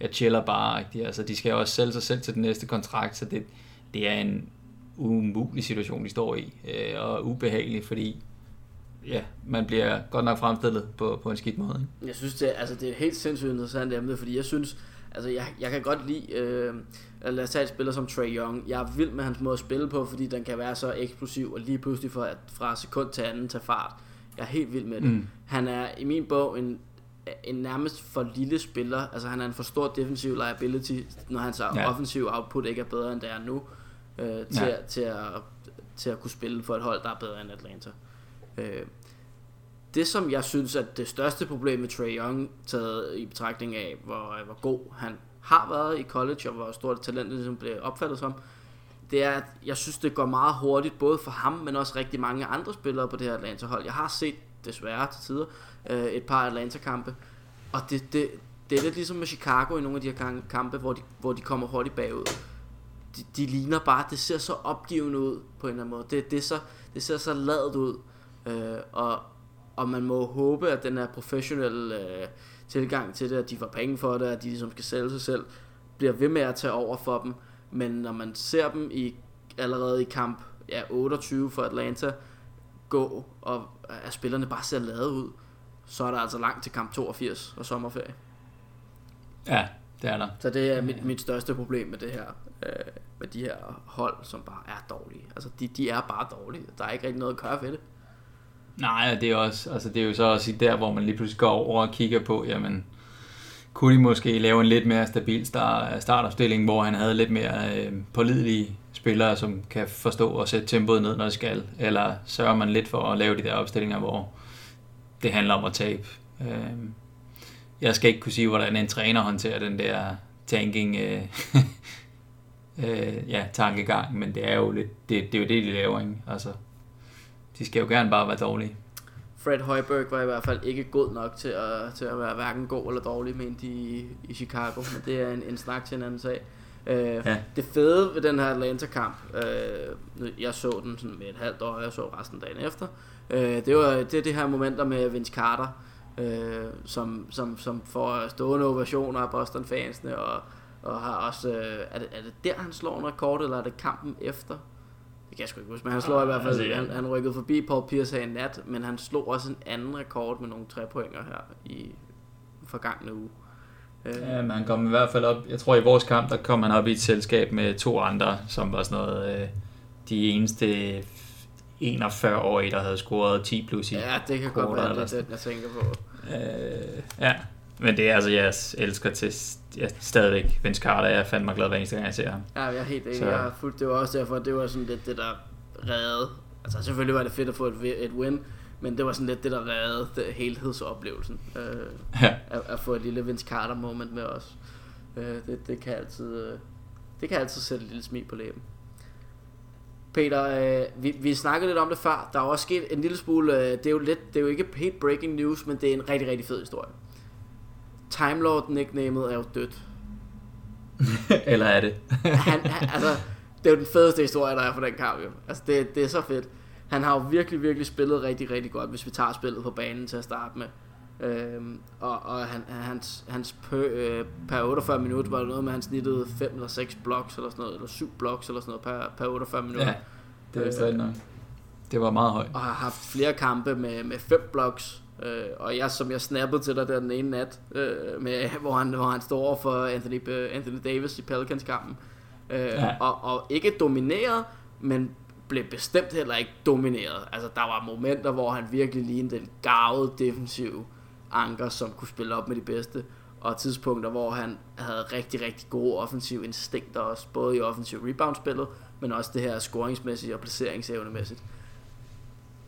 A: jeg chiller bare, ikke? altså de skal jo også sælge sig selv til den næste kontrakt, så det, det er en umulig situation, de står i, øh, og ubehagelig, fordi ja, man bliver godt nok fremstillet på, på en skidt måde. Ikke?
B: Jeg synes, det, altså, det er et helt sindssygt interessant emne, fordi jeg synes, altså jeg, jeg kan godt lide, øh, lad os tage et spiller som Trey Young. Jeg er vild med hans måde at spille på, fordi den kan være så eksplosiv, og lige pludselig fra, fra sekund til anden tage fart. Jeg er helt vild med det. Mm. Han er i min bog en, en nærmest for lille spiller. Altså han er en for stor defensiv liability, når hans ja. offensiv output ikke er bedre end det er nu. Øh, til, ja. til, at, til at kunne spille for et hold, der er bedre end Atlanta. Øh, det som jeg synes er det største problem med Trey Young, taget i betragtning af, hvor, øh, hvor god han har været i college, og hvor stort talent det ligesom blev opfattet som, det er, at jeg synes, det går meget hurtigt, både for ham, men også rigtig mange andre spillere på det her Atlanta-hold. Jeg har set, desværre til tider, øh, et par Atlanta-kampe, og det, det, det er lidt ligesom med Chicago i nogle af de her kampe, hvor de, hvor de kommer hurtigt bagud. De, de ligner bare, det ser så opgivende ud på en eller anden måde. Det, det, så, det ser så ladet ud. Øh, og, og man må håbe, at den her professionelle øh, tilgang til det, at de får penge for det, at de ligesom skal sælge sig selv, bliver ved med at tage over for dem. Men når man ser dem i allerede i kamp ja, 28 for Atlanta gå, og at spillerne bare ser lavet ud, så er der altså langt til kamp 82 og sommerferie.
A: Ja, det er der.
B: Så det er mit, mit største problem med det her, øh, med de her hold, som bare er dårlige. Altså, de, de er bare dårlige. Der er ikke rigtig noget at gøre ved det.
A: Nej, det er, også, altså det er jo så også der, hvor man lige pludselig går over og kigger på, jamen, kunne de måske lave en lidt mere stabil start, startopstilling, hvor han havde lidt mere øh, pålidelige spillere, som kan forstå og sætte tempoet ned, når det skal, eller sørger man lidt for at lave de der opstillinger, hvor det handler om at tabe. Øh, jeg skal ikke kunne sige, hvordan en træner håndterer den der tanking øh, øh, ja, tankegang, men det er jo lidt, det, det er jo det, de laver, ikke? Altså, de skal jo gerne bare være dårlige.
B: Fred Højberg var i hvert fald ikke god nok til at, til at være hverken god eller dårlig, mente de i, i Chicago, men det er en, en snak til en anden sag. Øh, ja. Det fede ved den her Atlanta-kamp, øh, jeg så den sådan med et halvt år, jeg så resten dagen efter, øh, det var det, er det her momenter med Vince Carter, øh, som, som, som får stående ovationer af Boston-fansene, og, og har også, øh, er, det, er det der, han slår en rekord, eller er det kampen efter? Det kan jeg sgu ikke huske, men han slår i hvert fald, altså, han, han rykkede forbi Paul Pierce her i nat, men han slog også en anden rekord med nogle tre pointer her i forgangne uge.
A: Ja, men han kom i hvert fald op, jeg tror i vores kamp, der kom han op i et selskab med to andre, som var sådan noget, øh, de eneste 41 år, der havde scoret 10 plus i
B: Ja, det kan godt være, det er det, jeg tænker på.
A: Øh, ja, men det er altså, jeg elsker til jeg stadigvæk Vince Carter, jeg er fandme glad hver eneste gang, jeg ser ham.
B: Ja, jeg er helt enig. Jeg er fuldt, det var også derfor, det var sådan lidt det, der redde. Altså selvfølgelig var det fedt at få et, et win, men det var sådan lidt det, der redde det, helhedsoplevelsen. Øh, ja. at, at, få et lille Vince Carter moment med os. Øh, det, det, kan altid, øh, det kan altid sætte et lille smil på læben. Peter, øh, vi, vi snakkede lidt om det før. Der er også sket en lille smule, øh, det er jo lidt, det er jo ikke helt breaking news, men det er en rigtig, rigtig fed historie. Time Lord nicknamet er jo dødt.
A: Eller er det?
B: han, han, altså, det er jo den fedeste historie, der er for den kamp jo. Altså, det, det er så fedt. Han har jo virkelig, virkelig spillet rigtig, rigtig godt, hvis vi tager spillet på banen til at starte med. Øhm, og og han, hans, hans per, øh, per 48 minutter var det noget med, at han snittede 5 eller 6 blocks eller sådan noget, eller 7 blocks eller sådan noget per, per 48 minutter. Ja,
A: det er stadig nok. Det var meget højt.
B: Og har haft flere kampe med, med 5 blocks, øh, og jeg, som jeg snappede til dig der den ene nat, øh, med, hvor, han, hvor han står over for Anthony, Anthony Davis i Pelicans-kampen. Øh, ja. og, og ikke domineret, men blev bestemt heller ikke domineret. Altså, der var momenter, hvor han virkelig lignede den gavede defensiv anker, som kunne spille op med de bedste, og tidspunkter, hvor han havde rigtig, rigtig gode offensive instinkter også, både i offensiv rebound-spillet, men også det her scoringsmæssigt og placeringsevnemæssigt.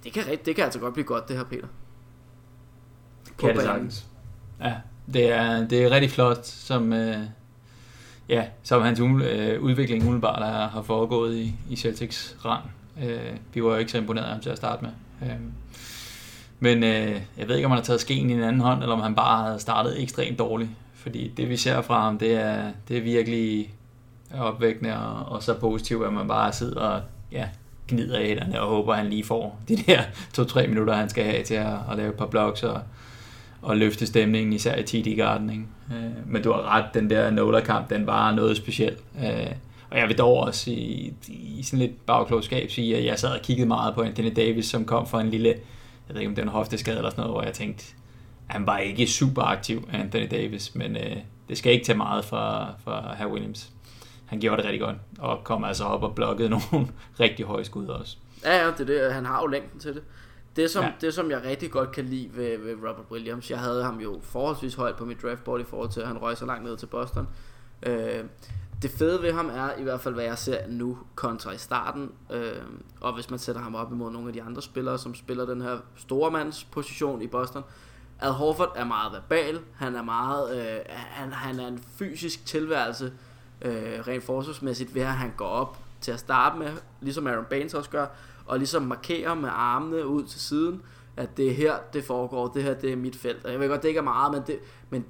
B: Det kan, det kan altså godt blive godt, det her, Peter.
A: På kan det sagtens. Ja, det er, det er rigtig flot, som, øh, ja, som hans øh, udvikling umiddelbart er, har foregået i, i Celtics rang. Øh, vi var jo ikke så imponeret af ham til at starte med. Øh, men øh, jeg ved ikke, om han har taget skeen i en anden hånd, eller om han bare har startet ekstremt dårligt. Fordi det, vi ser fra ham, det er, det er virkelig opvækkende og, og så positivt, at man bare sidder og ja, gnider i hænderne og håber, at han lige får de der to-tre minutter, han skal have til at, at lave et par blocks og, og løfte stemningen, især i TD Garden. Ikke? Øh, men du har ret, den der Nola-kamp, den var noget specielt. Øh, og jeg vil dog også i, i sådan lidt bagklogskab sige, at jeg sad og kiggede meget på Anthony Davis, som kom fra en lille, jeg ved ikke om det er en hofteskade eller sådan noget, hvor jeg tænkte, han var ikke super aktiv, Anthony Davis, men øh, det skal ikke tage meget fra, fra herr Williams. Han gjorde det rigtig godt, og kom altså op og blokkede nogle rigtig høje skud også.
B: Ja, ja, det er det. Han har jo længden til det. Det som, ja. det, som jeg rigtig godt kan lide ved, ved Robert Williams, jeg havde ham jo forholdsvis højt på mit draftboard i forhold til, at han røg så langt ned til Boston. Øh, det fede ved ham er i hvert fald, hvad jeg ser nu kontra i starten. Øh, og hvis man sætter ham op imod nogle af de andre spillere, som spiller den her store mands position i Boston. Al Horford er meget verbal. Han er meget, øh, han, han er en fysisk tilværelse øh, rent forsvarsmæssigt ved at han går op til at starte med, ligesom Aaron Baines også gør, og ligesom markerer med armene ud til siden, at det er her, det foregår, det her, det er mit felt. Og jeg ved godt, det ikke er meget, men, det, men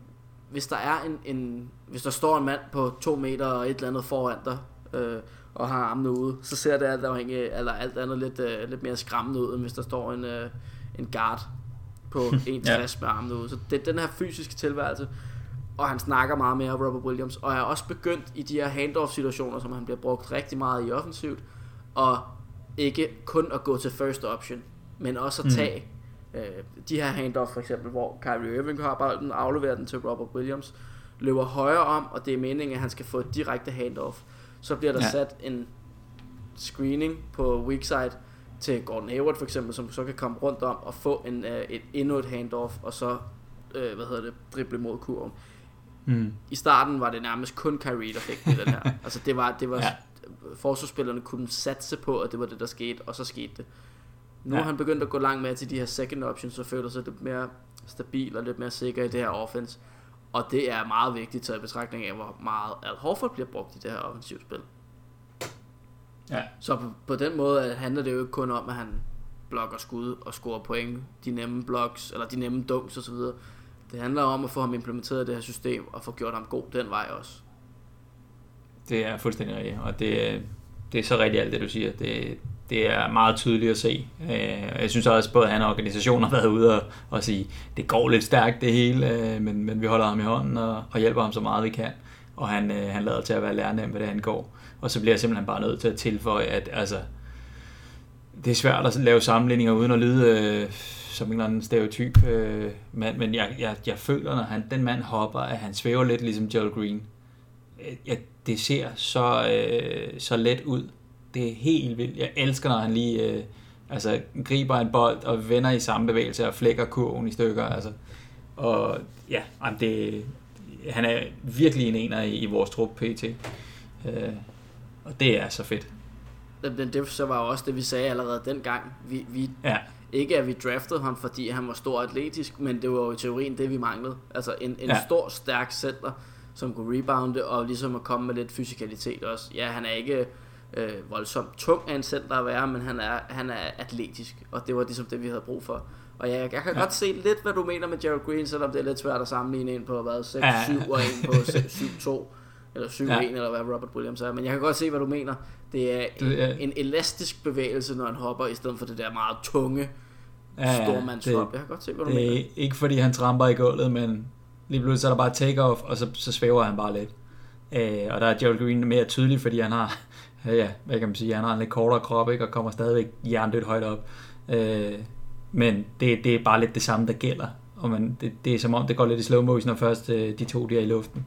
B: hvis der er en, en, hvis der står en mand på to meter og et eller andet foran dig, øh, og har armene ude, så ser det alt, afhængig, eller alt andet lidt, øh, lidt mere skræmmende ud, end hvis der står en, øh, en guard på 1,60 ja. med armene ude. Så det er den her fysiske tilværelse, og han snakker meget mere Robert Williams, og er også begyndt i de her handoff situationer, som han bliver brugt rigtig meget i offensivt, og ikke kun at gå til first option, men også at mm. tage mm. øh, de her handoff for eksempel, hvor Kyrie Irving har bolden, afleverer den til Robert Williams, løber højre om, og det er meningen, at han skal få et direkte handoff. Så bliver der ja. sat en screening på weak side til Gordon Hayward for eksempel, som så kan komme rundt om og få en, uh, et, endnu et handoff, og så uh, hvad hedder det, drible mod kurven. Mm. I starten var det nærmest kun Kyrie, der fik det den her. altså det var, det var ja. Forsvarsspillerne kunne satse på, at det var det, der skete, og så skete det. Nu ja. har han begyndt at gå langt med til de her second options, så føler sig lidt mere stabil og lidt mere sikker i det her offense. Og det er meget vigtigt til at betragtning af, hvor meget Al Horford bliver brugt i det her offensivt spil. Ja. Så på, på den måde handler det jo ikke kun om, at han blokker skud og scorer point, de nemme blocks, eller de nemme dunks osv. Det handler om at få ham implementeret i det her system, og få gjort ham god den vej også.
A: Det er fuldstændig rigtigt, og det, det er så rigtigt alt det, du siger. Det, det er meget tydeligt at se. Øh, jeg synes også, både han og organisationen har været ude og, og sige, det går lidt stærkt det hele, øh, men, men vi holder ham i hånden og, og hjælper ham så meget vi kan. Og han, øh, han lader til at være lærernem, hvad det angår. Og så bliver jeg simpelthen bare nødt til at tilføje, at altså, det er svært at lave sammenligninger uden at lyde øh, som en eller anden stereotyp øh, mand, men jeg, jeg, jeg føler, når han, den mand hopper, at han svæver lidt ligesom Joel Green. Jeg, det ser så, øh, så let ud. Det er helt vildt. Jeg elsker, når han lige øh, altså, griber en bold og vender i samme bevægelse og flækker kurven i stykker. Altså. Og ja, det, han er virkelig en ener i, i vores trup PT. Øh, og det er så fedt.
B: Det, det så var også det, vi sagde allerede dengang. Vi, vi, ja. Ikke at vi draftede ham, fordi han var stor atletisk, men det var jo i teorien det, vi manglede. Altså en, en ja. stor, stærk center, som kunne rebounde, og ligesom at komme med lidt fysikalitet også. Ja, han er ikke øh, voldsomt tung af en center at være, men han er, han er atletisk, og det var ligesom det, vi havde brug for. Og jeg, jeg kan ja. godt se lidt, hvad du mener med Jared Green, selvom det er lidt svært at sammenligne en på hvad, 6-7 ja. og en på 7-2 eller 7-1, ja. eller hvad Robert Williams er. Men jeg kan godt se, hvad du mener. Det er, det er en, en elastisk bevægelse, når han hopper, i stedet for det der meget tunge ja, stormandshop. Jeg kan godt se, hvad du
A: det
B: mener.
A: Det er ikke fordi han tramper i gulvet, men lige pludselig så er der bare take-off, og så, så svæver han bare lidt. Øh, og der er Gerald Green mere tydelig, fordi han har, ja, hvad kan man sige, han har en lidt kortere krop, ikke, og kommer stadigvæk jerndødt højt op. Øh, men det, det er bare lidt det samme, der gælder. Og man, det, det er som om, det går lidt i slow motion, når først øh, de to de er i luften.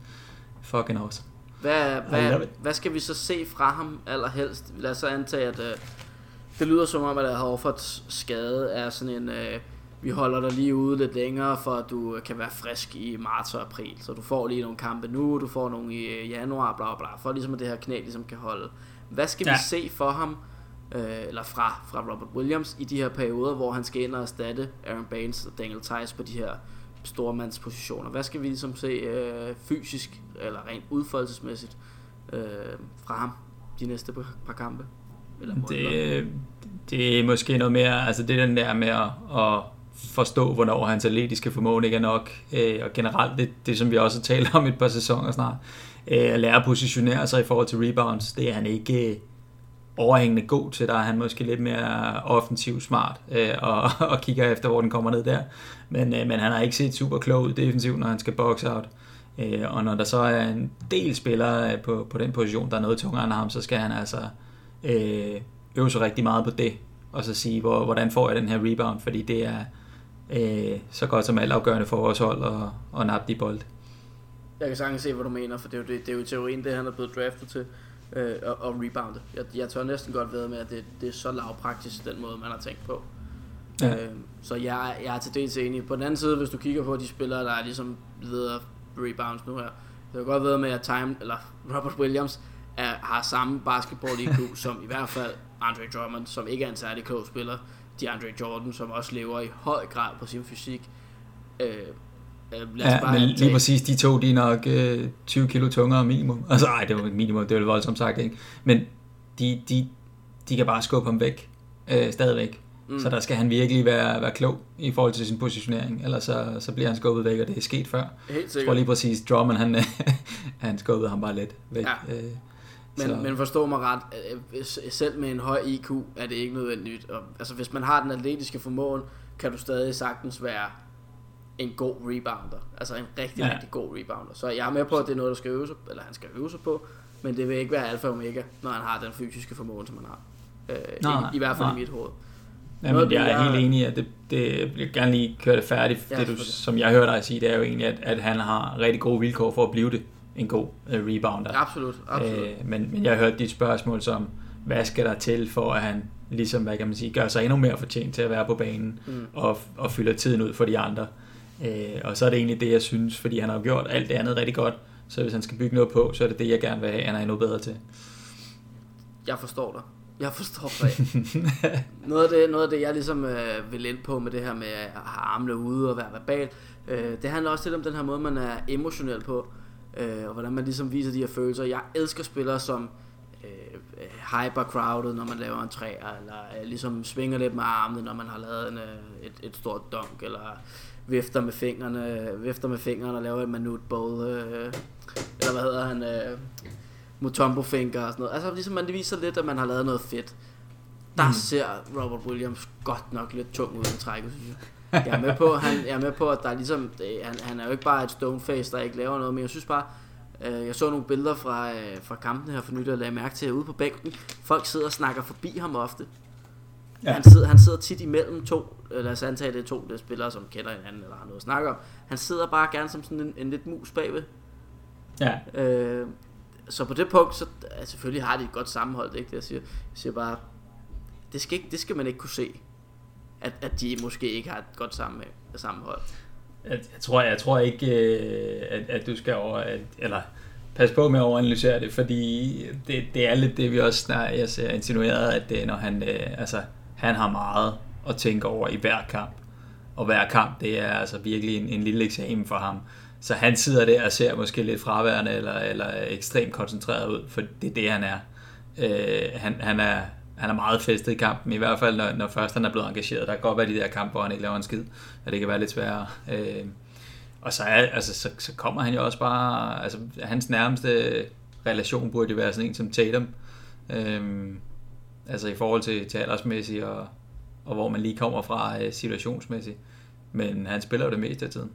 A: Fucking awesome.
B: Hvad, hvad, hvad skal vi så se fra ham allerhelst? Lad os så antage, at uh, det lyder som om, at Horfords skade er sådan en... Uh, vi holder dig lige ude lidt længere, for at du kan være frisk i marts og april. Så du får lige nogle kampe nu, du får nogle i januar, bla bla, for ligesom at det her knæ ligesom kan holde. Hvad skal ja. vi se for ham, uh, eller fra, fra Robert Williams, i de her perioder, hvor han skal ind og erstatte Aaron Baines og Daniel Tice på de her stormandspositioner. Hvad skal vi ligesom se øh, fysisk eller rent udfoldelsesmæssigt øh, fra ham de næste par kampe?
A: Eller det, det er måske noget mere, altså det er den der med at, at forstå, hvornår hans atletiske formåen ikke er nok, øh, og generelt det, det, som vi også har talt om et par sæsoner snart, øh, at lære at positionere sig i forhold til rebounds, det er han ikke, øh, overhængende god til, der er han måske lidt mere offensiv smart øh, og, og kigger efter, hvor den kommer ned der. Men, øh, men han har ikke set super klog ud defensivt, når han skal box out. Øh, og når der så er en del spillere øh, på, på den position, der er noget tungere end ham, så skal han altså øh, øve sig rigtig meget på det, og så sige, hvor, hvordan får jeg den her rebound, fordi det er øh, så godt som altafgørende for vores hold at, at nappe de bold.
B: Jeg kan sagtens se, hvad du mener, for det er jo, det, det er jo teorien, det han er blevet draftet til, øh, og, og rebounde. Jeg, jeg tør næsten godt ved med, at det, det er så lavpraktisk, den måde, man har tænkt på. Ja. Øh, så jeg, jeg er til dels enig. På den anden side, hvis du kigger på de spillere, der er ligesom leder rebounds nu her, det kan godt være med, at Time, eller Robert Williams er, har samme basketball IQ som i hvert fald Andre Drummond, som ikke er en særlig klog spiller. De Andre Jordan, som også lever i høj grad på sin fysik. Øh,
A: øh ja, bare men lige tage... præcis de to, de er nok øh, 20 kilo tungere minimum. Altså, ej, det var minimum, det var voldsomt sagt, ikke? Men de, de, de kan bare skubbe ham væk, øh, stadigvæk. Mm. Så der skal han virkelig være, være klog i forhold til sin positionering, ellers så, så bliver han skubbet væk, og det er sket før. Helt sikkert. Jeg tror lige præcis, Drummond, han, han skubbede ham bare lidt væk. Ja. Øh,
B: men, men forstå mig ret, selv med en høj IQ er det ikke nødvendigt. Og, altså hvis man har den atletiske formåen, kan du stadig sagtens være en god rebounder. Altså en rigtig, ja. rigtig god rebounder. Så jeg er med på, at det er noget, der skal øve sig, eller han skal øve sig på, men det vil ikke være alfa og omega, når han har den fysiske formåen, som han har. Øh, nej, i, I hvert fald nej. i mit hoved.
A: Jamen, jeg er helt enig i, at det, det, jeg gerne lige køre det færdigt. Ja, det, du, som jeg hørte dig sige, det er jo egentlig, at, at han har rigtig gode vilkår for at blive det en god uh, rebounder.
B: Absolut, absolut. Uh,
A: men, men jeg hørte dit spørgsmål som, hvad skal der til for, at han ligesom, hvad kan man sige, gør sig endnu mere fortjent til at være på banen mm. og, og fylder tiden ud for de andre. Uh, og så er det egentlig det, jeg synes, fordi han har gjort alt det andet rigtig godt, så hvis han skal bygge noget på, så er det det, jeg gerne vil have, han er endnu bedre til.
B: Jeg forstår dig. Jeg forstår dig. noget, af det, noget af det, jeg ligesom øh, vil ind på med det her med at have armene ude og være verbal, øh, det handler også lidt om den her måde, man er emotionel på øh, og hvordan man ligesom viser de her følelser. Jeg elsker spillere, som øh, hyper crowded, når man laver en træer, eller øh, ligesom svinger lidt med armene, når man har lavet en, øh, et, et stort dunk, eller vifter med fingrene, vifter med fingrene og laver et minut bowl, øh, eller hvad hedder han, øh, Mutombo finger og sådan noget. Altså ligesom man viser lidt, at man har lavet noget fedt. Der mm. ser Robert Williams godt nok lidt tung ud i trækket, synes jeg jeg er med på, han, jeg er med på, at der er ligesom, det, han, han er jo ikke bare et stoneface, der ikke laver noget, men jeg synes bare, øh, jeg så nogle billeder fra, øh, fra kampen her for nylig, og lagde mærke til, at ude på bænken, folk sidder og snakker forbi ham ofte. Ja. Han, sidder, han sidder tit imellem to, lad os antage, det er to det er spillere, som kender hinanden, eller har noget at snakke om. Han sidder bare gerne som sådan en, en lidt mus bagved. Ja. Øh, så på det punkt, så ja, selvfølgelig har de et godt sammenhold, det er ikke det, jeg siger. Jeg siger bare, det skal, ikke, det skal man ikke kunne se at, at de måske ikke har et godt sammen, sammenhold.
A: Jeg, jeg, tror, jeg tror ikke, øh, at, at du skal over, at, eller pas på med at overanalysere det, fordi det, det er lidt det, vi også snart, jeg ser insinueret, at det, når han, øh, altså, han har meget at tænke over i hver kamp. Og hver kamp, det er altså virkelig en, en lille eksamen for ham. Så han sidder der og ser måske lidt fraværende eller, eller ekstremt koncentreret ud, for det er det, han er. Øh, han, han er han er meget festet i kampen, i hvert fald når, når først han er blevet engageret. Der kan godt være de der kampe, hvor han ikke laver en skid, og det kan være lidt sværere. Øh, og så, er, altså, så, så kommer han jo også bare, altså hans nærmeste relation burde jo være sådan en som Tatum. Øh, altså i forhold til, til aldersmæssigt og, og hvor man lige kommer fra øh, situationsmæssigt. Men han spiller jo det meste af tiden.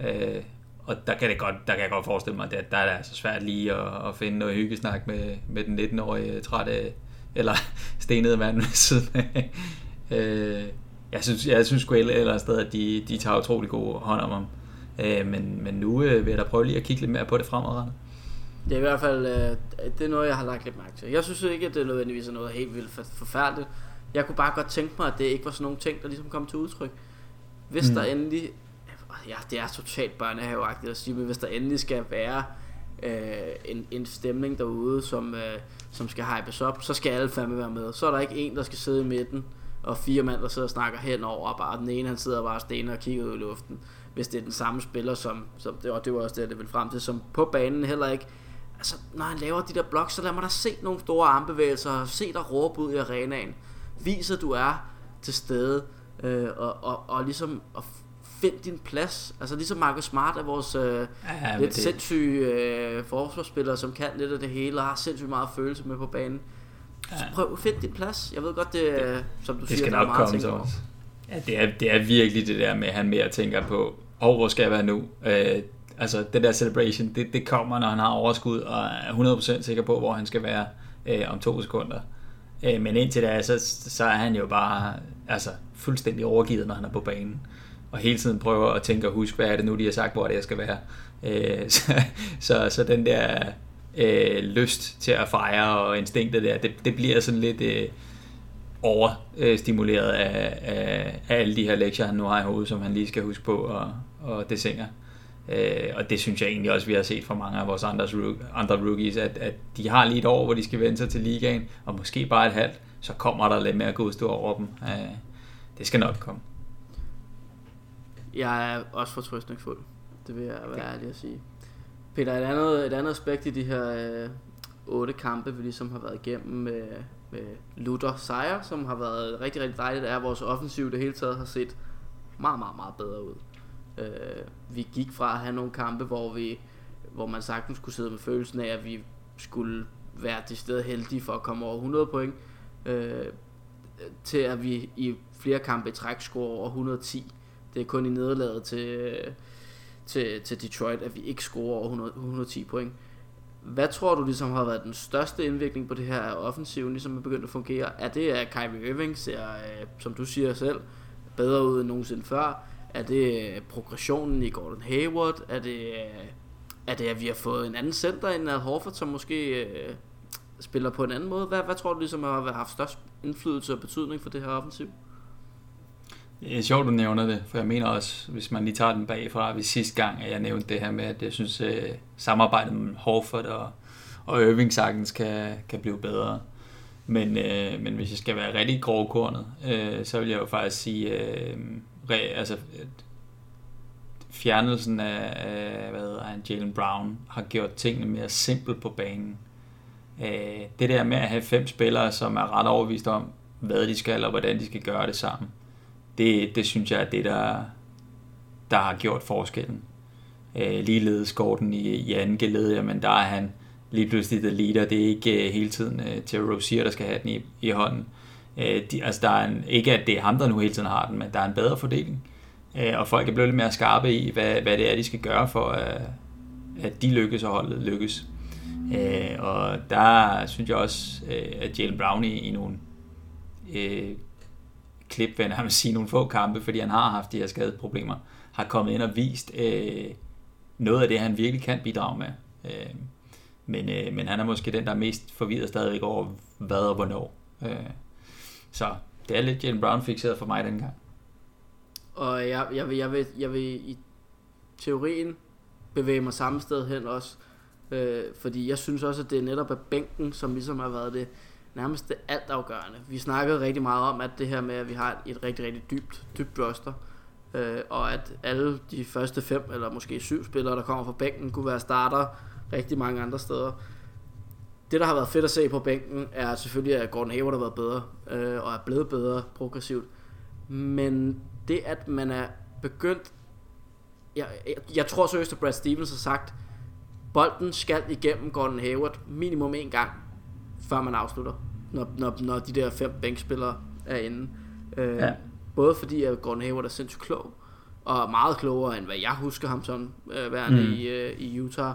A: Øh, og der kan, det godt, der kan jeg godt forestille mig, at der er det altså svært lige at, at finde noget hyggesnak med, med den 19-årige trætte eller stenede mand ved siden af. øh, jeg synes, jeg synes sgu eller sted, at de, de tager utrolig god hånd om ham. Øh, men, men nu øh, vil jeg da prøve lige at kigge lidt mere på det fremadrettet.
B: Det er i hvert fald øh, det er noget, jeg har lagt lidt mærke til. Jeg synes ikke, at det er nødvendigvis er noget helt vildt forfærdeligt. Jeg kunne bare godt tænke mig, at det ikke var sådan nogle ting, der ligesom kom til udtryk. Hvis mm. der endelig... Ja, det er totalt børnehaveagtigt at sige, men hvis der endelig skal være øh, en, en stemning derude, som, øh, som skal hypes op, så skal alle fandme være med. Så er der ikke en, der skal sidde i midten, og fire mand, der sidder og snakker henover, og bare den ene, han sidder bare stener og kigger ud i luften. Hvis det er den samme spiller, som, som det, var, det var også det, det ville frem til, som på banen heller ikke, altså når han laver de der blok, så lad mig da se nogle store armbevægelser, se dig råbe ud i arenaen. Vis, at du er til stede, øh, og, og, og ligesom og find din plads. Altså ligesom Marcus Smart er vores øh, ja, lidt det... sindssyge øh, forsvarsspiller, som kan lidt af det hele, og har sindssygt meget følelse med på banen. Så prøv at finde din plads. Jeg ved godt, det er, som du
A: Det
B: siger,
A: skal
B: der er meget at over.
A: Ja, det er, det er virkelig det der med, at han mere tænker på, oh, hvor skal jeg være nu? Øh, altså, det der celebration, det, det kommer, når han har overskud, og er 100% sikker på, hvor han skal være øh, om to sekunder. Øh, men indtil da, så, så er han jo bare altså, fuldstændig overgivet, når han er på banen. Og hele tiden prøver at tænke og huske, hvad er det nu, de har sagt, hvor det jeg skal være. Øh, så, så, så den der øh, lyst til at fejre og instinktet der, det, det bliver sådan lidt... Øh, overstimuleret af, af, af alle de her lektier, han nu har i hovedet, som han lige skal huske på og, og det desinger. Øh, og det synes jeg egentlig også, vi har set fra mange af vores andre, andre rookies, at, at de har lige et år, hvor de skal vende sig til ligaen, og måske bare et halvt, så kommer der lidt mere godstå over dem. Øh, det skal nok komme.
B: Jeg er også fortrøstningsfuld. Det vil jeg være ærlig at sige. Peter, et andet, et andet aspekt i de her øh, otte kampe, vi ligesom har været igennem med, med Luther sejr, som har været rigtig, rigtig dejligt, er, at vores offensiv det hele taget har set meget, meget, meget bedre ud. Øh, vi gik fra at have nogle kampe, hvor vi hvor man sagtens kunne sidde med følelsen af, at vi skulle være det sted heldige for at komme over 100 point, øh, til at vi i flere kampe i træk scorer over 110. Det er kun i nederlaget til, til, til Detroit, at vi ikke scorer over 100, 110 point. Hvad tror du ligesom har været den største indvirkning på det her af offensiven, ligesom er begyndt at fungere? Er det, at Kyrie Irving ser, øh, som du siger selv, bedre ud end nogensinde før? Er det øh, progressionen i Gordon Hayward? Er det, øh, er det at vi har fået en anden center end Al Horford, som måske øh, spiller på en anden måde? Hvad, hvad tror du ligesom har haft størst indflydelse og betydning for det her offensiv?
A: Det er sjovt, du nævner det, for jeg mener også, hvis man lige tager den bagfra, ved sidste gang, at jeg nævnte det her med, at jeg synes, at samarbejdet mellem Horford og, og Irving sagtens kan, kan blive bedre. Men, øh, men hvis jeg skal være rigtig grovkornet, øh, så vil jeg jo faktisk sige, øh, re, altså, at fjernelsen af, af hvad hedder han, Jalen Brown har gjort tingene mere simple på banen. Øh, det der med at have fem spillere, som er ret overvist om, hvad de skal og hvordan de skal gøre det sammen, det, det synes jeg er det, der, der har gjort forskellen. Øh, ligeledes Gordon i, i anden geled, jamen der er han lige pludselig the leader. Det er ikke øh, hele tiden øh, til Rosier, der skal have den i, i hånden. Øh, de, altså der er en, ikke at det er ham, der nu hele tiden har den, men der er en bedre fordeling. Øh, og folk er blevet lidt mere skarpe i, hvad, hvad det er, de skal gøre for, øh, at de lykkes og holdet lykkes. Øh, og der synes jeg også, øh, at Jalen Brown i, i nogle øh, klip, vil jeg sige, nogle få kampe, fordi han har haft de her skadeproblemer, har kommet ind og vist øh, noget af det, han virkelig kan bidrage med. Øh, men, øh, men han er måske den, der er mest forvirret stadigvæk over, hvad og hvornår. Øh, så det er lidt Jalen Brown fixeret for mig dengang.
B: Og jeg, jeg, vil, jeg, vil, jeg vil i teorien bevæge mig samme sted hen også. Øh, fordi jeg synes også, at det er netop af bænken, som ligesom har været det nærmest det altafgørende. Vi snakkede rigtig meget om, at det her med, at vi har et rigtig, rigtig dybt, dybt roster, øh, og at alle de første fem, eller måske syv spillere, der kommer fra bænken, kunne være starter rigtig mange andre steder. Det, der har været fedt at se på bænken, er selvfølgelig, at Gordon Hayward har været bedre, øh, og er blevet bedre progressivt. Men det, at man er begyndt... Jeg, jeg, jeg tror seriøst, at Brad Stevens har sagt, bolden skal igennem Gordon Hayward minimum en gang, før man afslutter, når, når, når de der fem bænkspillere er inde. Øh, ja. Både fordi at Gordon Hayward er sindssygt klog, og meget klogere end hvad jeg husker ham som øh, værende mm. i, øh, i Utah.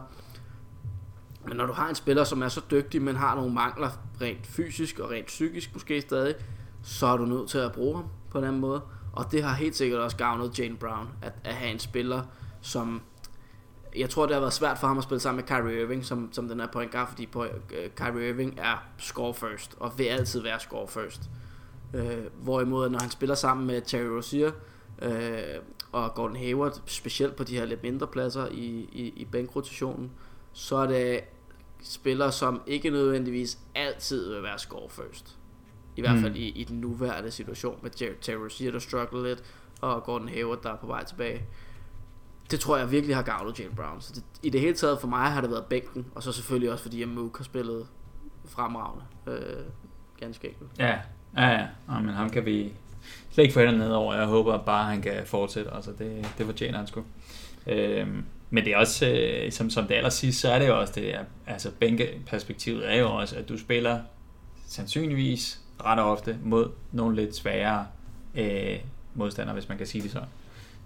B: Men når du har en spiller, som er så dygtig, men har nogle mangler rent fysisk og rent psykisk måske stadig, så er du nødt til at bruge ham på en anden måde. Og det har helt sikkert også gavnet Jane Brown, at, at have en spiller, som... Jeg tror, det har været svært for ham at spille sammen med Kyrie Irving, som, som den er point guard, fordi på, uh, Kyrie Irving er score first, og vil altid være score first. Uh, hvorimod, når han spiller sammen med Terry Rozier uh, og Gordon Hayward, specielt på de her lidt mindre pladser i, i, i bænkrotationen, så er det spillere, som ikke nødvendigvis altid vil være score first. I hvert fald mm. i, i den nuværende situation med Terry Rozier, der struggler lidt, og Gordon Hayward, der er på vej tilbage. Det tror jeg virkelig har gavnet Jalen Brown. Så det, i det hele taget for mig har det været bænken, og så selvfølgelig også fordi, at Mook har spillet fremragende. Øh, ganske enkelt.
A: Ja, ja, ja. men ham kan vi slet ikke få hænderne ned over. Jeg håber bare, at han kan fortsætte. Altså, det, det fortjener han sgu. Øh, men det er også, øh, som, som det aller sidste, så er det jo også det, altså bænkeperspektivet er jo også, at du spiller sandsynligvis ret ofte mod nogle lidt sværere øh, modstandere, hvis man kan sige det sådan.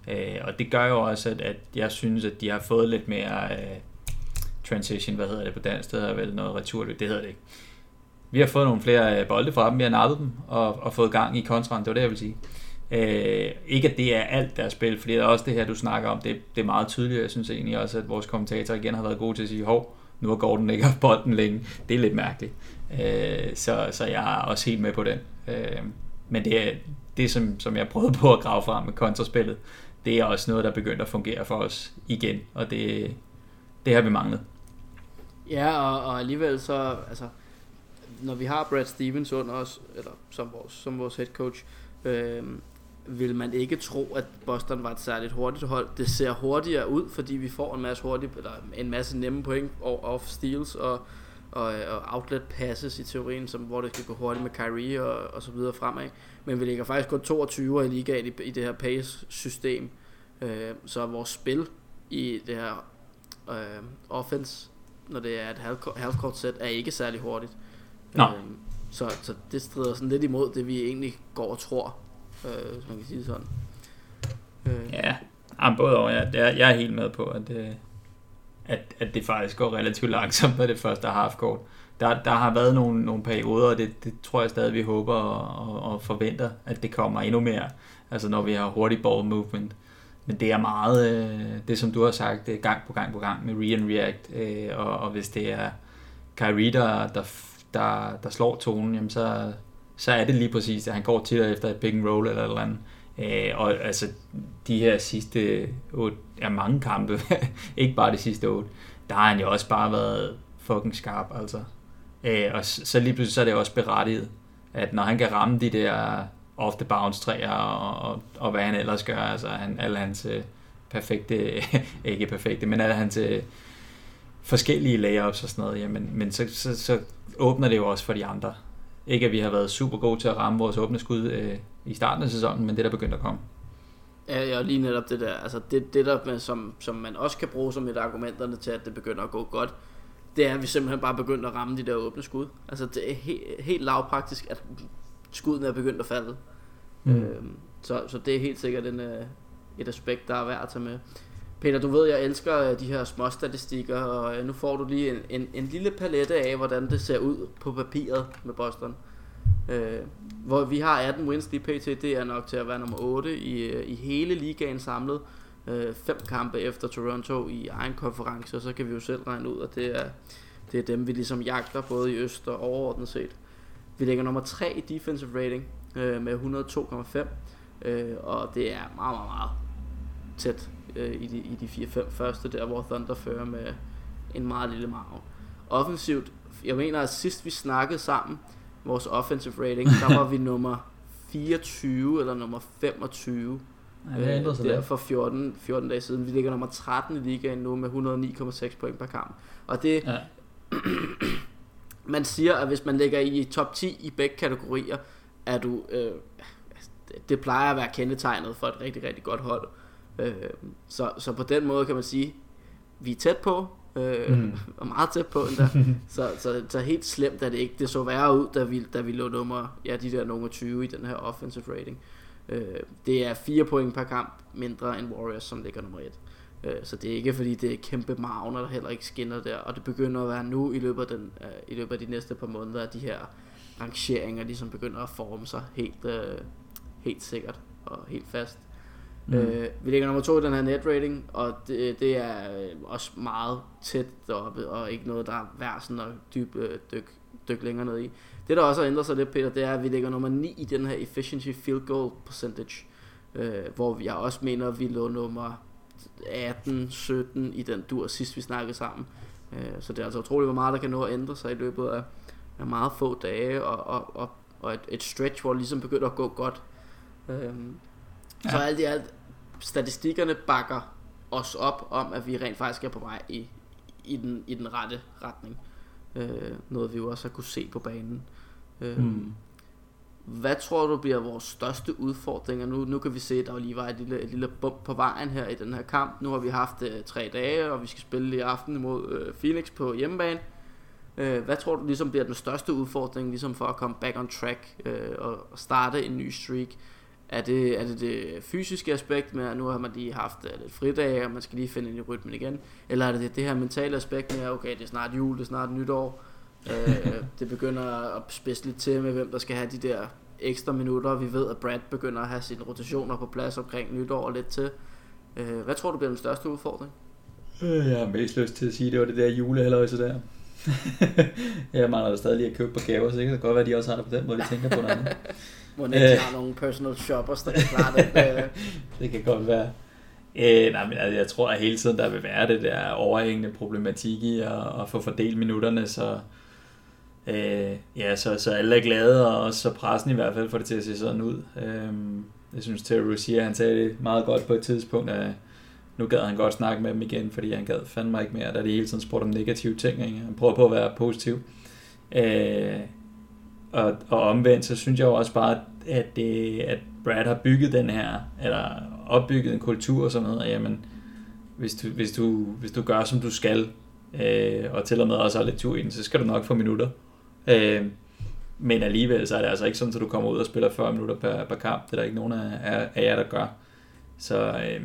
A: Øh, og det gør jo også, at, at jeg synes, at de har fået lidt mere øh, transition, hvad hedder det på dansk, det hedder vel noget returløb, det hedder det ikke. Vi har fået nogle flere øh, bolde fra dem, vi har nappet dem og, og fået gang i kontraen, det var det, jeg vil sige. Øh, ikke at det er alt deres spil, fordi det er også det her, du snakker om, det, det er meget tydeligt. Jeg synes egentlig også, at vores kommentator igen har været god til at sige, hov, nu har Gordon ikke haft bolden længe. Det er lidt mærkeligt. Øh, så, så jeg er også helt med på den. Øh, men det er det, som, som jeg prøvede på at grave frem med kontraspillet, det er også noget, der begynder at fungere for os igen, og det, det har vi manglet.
B: Ja, og, og alligevel så, altså, når vi har Brad Stevens under os, eller som vores, som vores head coach, øh, vil man ikke tro, at Boston var et særligt hurtigt hold. Det ser hurtigere ud, fordi vi får en masse hurtige, eller en masse nemme point og off steals og, og, og outlet passes i teorien, som, hvor det skal gå hurtigt med Kyrie og, og så videre fremad. Men vi ligger faktisk kun 22 i ligaen i, i det her pace-system. Øh, så vores spil i det her øh, offense, når det er et half-court set, er ikke særlig hurtigt.
A: Nå. Øh,
B: så, så det strider sådan lidt imod det, vi egentlig går og tror øh, hvis man kan sige sådan.
A: Øh. Ja, jamen, både og. Jeg, jeg, jeg er helt med på, at, det, at, at det faktisk går relativt langsomt, når det første har haft. Der, der har været nogle, nogle perioder, og det, det tror jeg stadig, vi håber og, og, og forventer, at det kommer endnu mere. Altså når vi har hurtig ball movement. Men det er meget, øh, det som du har sagt, gang på gang på gang med re and react. Øh, og, og hvis det er Kyrie, der, der, der, der slår tonen, jamen så, så er det lige præcis, at han går til efter et pick and roll eller et eller andet. Øh, og altså de her sidste ja, mange kampe, ikke bare de sidste otte, der har han jo også bare været fucking skarp, altså. Øh, og så lige pludselig så er det også berettiget, at når han kan ramme de der off the bounce træer og, og, og hvad han ellers gør, altså han, alle hans øh, perfekte, ikke perfekte, men alle hans øh, forskellige layups og sådan noget, jamen, men så, så, så åbner det jo også for de andre. Ikke at vi har været super gode til at ramme vores åbne skud øh, i starten af sæsonen, men det er der begyndt at komme.
B: Ja, ja, lige netop det der. Altså det, det der, med, som, som man også kan bruge som et argumenterne til, at det begynder at gå godt, det er, at vi simpelthen bare begyndt at ramme de der åbne skud. Altså det er he- helt lavpraktisk, at skuden er begyndt at falde. Mm. Øhm, så, så det er helt sikkert en, øh, et aspekt, der er værd at tage med. Peter, du ved, jeg elsker øh, de her små statistikker, og øh, nu får du lige en, en, en lille palette af, hvordan det ser ud på papiret med Boston. Øh, hvor vi har 18 wins lige pt, det er nok til at være nummer 8 i, øh, i hele ligaen samlet. Øh, fem kampe efter Toronto i egen konference, og så kan vi jo selv regne ud, at det er, det er dem, vi ligesom jagter, både i øst og overordnet set. Vi ligger nummer 3 i defensive rating øh, med 102,5, øh, og det er meget, meget, meget tæt øh, i, de, i de 4-5 første, der hvor Thunder fører med en meget lille margin. Offensivt, jeg mener at sidst vi snakkede sammen, vores offensive rating, der var vi nummer 24 eller nummer 25. Ja, det øh, der for 14, 14 dage siden. Vi ligger nummer 13 i ligaen nu med 109,6 point per kamp. Og det, ja. man siger, at hvis man ligger i top 10 i begge kategorier, er du, øh, det plejer at være kendetegnet for et rigtig, rigtig godt hold. Øh, så, så på den måde kan man sige, vi er tæt på, øh, mm. og meget tæt på endda. så, så, så helt slemt er det ikke. Det så værre ud, da vi, da vi lå nummer, ja, de der nummer 20 i den her offensive rating. Øh, det er 4 point per kamp mindre end Warriors, som ligger nummer 1. Øh, så det er ikke fordi det er kæmpe magner, der heller ikke skinner der, og det begynder at være nu i løbet af, den, øh, i løbet af de næste par måneder, at de her rangeringer ligesom begynder at forme sig helt, øh, helt sikkert og helt fast. Mm. Øh, vi ligger nummer to i den her net rating, og det, det er øh, også meget tæt deroppe, og ikke noget, der er værd sådan at dyb, øh, dyk, dyk længere ned i. Det, der også har ændret sig lidt, Peter, det er, at vi ligger nummer 9 i den her efficiency field goal percentage, øh, hvor jeg også mener, at vi lå nummer 18-17 i den dur sidst vi snakkede sammen. Øh, så det er altså utroligt, hvor meget der kan nå at ændre sig i løbet af, af meget få dage, og, og, og, og et, et stretch, hvor det ligesom begynder at gå godt. Øh, ja. Så alt i alt statistikkerne bakker os op om, at vi rent faktisk er på vej i, i, den, i den rette retning. Øh, noget vi jo også har kunne se på banen. Øh, mm. Hvad tror du bliver vores største udfordringer? Nu, nu kan vi se, at der lige var et lille, et lille bump på vejen her i den her kamp. Nu har vi haft øh, tre dage, og vi skal spille i aften mod øh, Phoenix på hjemmebane. Øh, hvad tror du ligesom bliver den største udfordring ligesom for at komme back on track øh, og, og starte en ny streak? Er det, er det det fysiske aspekt med, at nu har man lige haft uh, lidt fridage, og man skal lige finde ind i rytmen igen? Eller er det det, det her mentale aspekt med, okay, det er snart jul, det er snart nytår, uh, det begynder at spidse lidt til med, hvem der skal have de der ekstra minutter. Vi ved, at Brad begynder at have sine rotationer på plads omkring nytår og lidt til. Uh, hvad tror du bliver den største udfordring?
A: Jeg har mest lyst til at sige, at det var det der julehaløjse der. jeg mangler stadig lige at købe på gaver, så det kan godt være, at de også har det på den måde, de tænker på noget
B: ikke øh. har nogle personal shoppers, der kan klare det.
A: Øh. det kan godt være. Øh, nej, men jeg tror, at hele tiden der vil være det der overhængende problematik i at, at få fordelt minutterne, så, øh, ja, så, så alle er glade, og også så pressen i hvert fald får det til at se sådan ud. Øh, jeg synes, Terry Rozier, han sagde det meget godt på et tidspunkt, at nu gad han godt snakke med dem igen, fordi han gad fandme ikke mere, da de hele tiden spurgte om negative ting. Ikke? Han prøver på at være positiv. Øh, og, og omvendt, så synes jeg jo også bare, at, det, at Brad har bygget den her, eller opbygget en kultur og sådan noget, og jamen, hvis du, hvis du, hvis du gør, som du skal, øh, og til og med også har lidt tur i den, så skal du nok få minutter. Øh, men alligevel, så er det altså ikke sådan, at du kommer ud og spiller 40 minutter per, per kamp. Det er der ikke nogen af, af, af jer, der gør. Så, øh,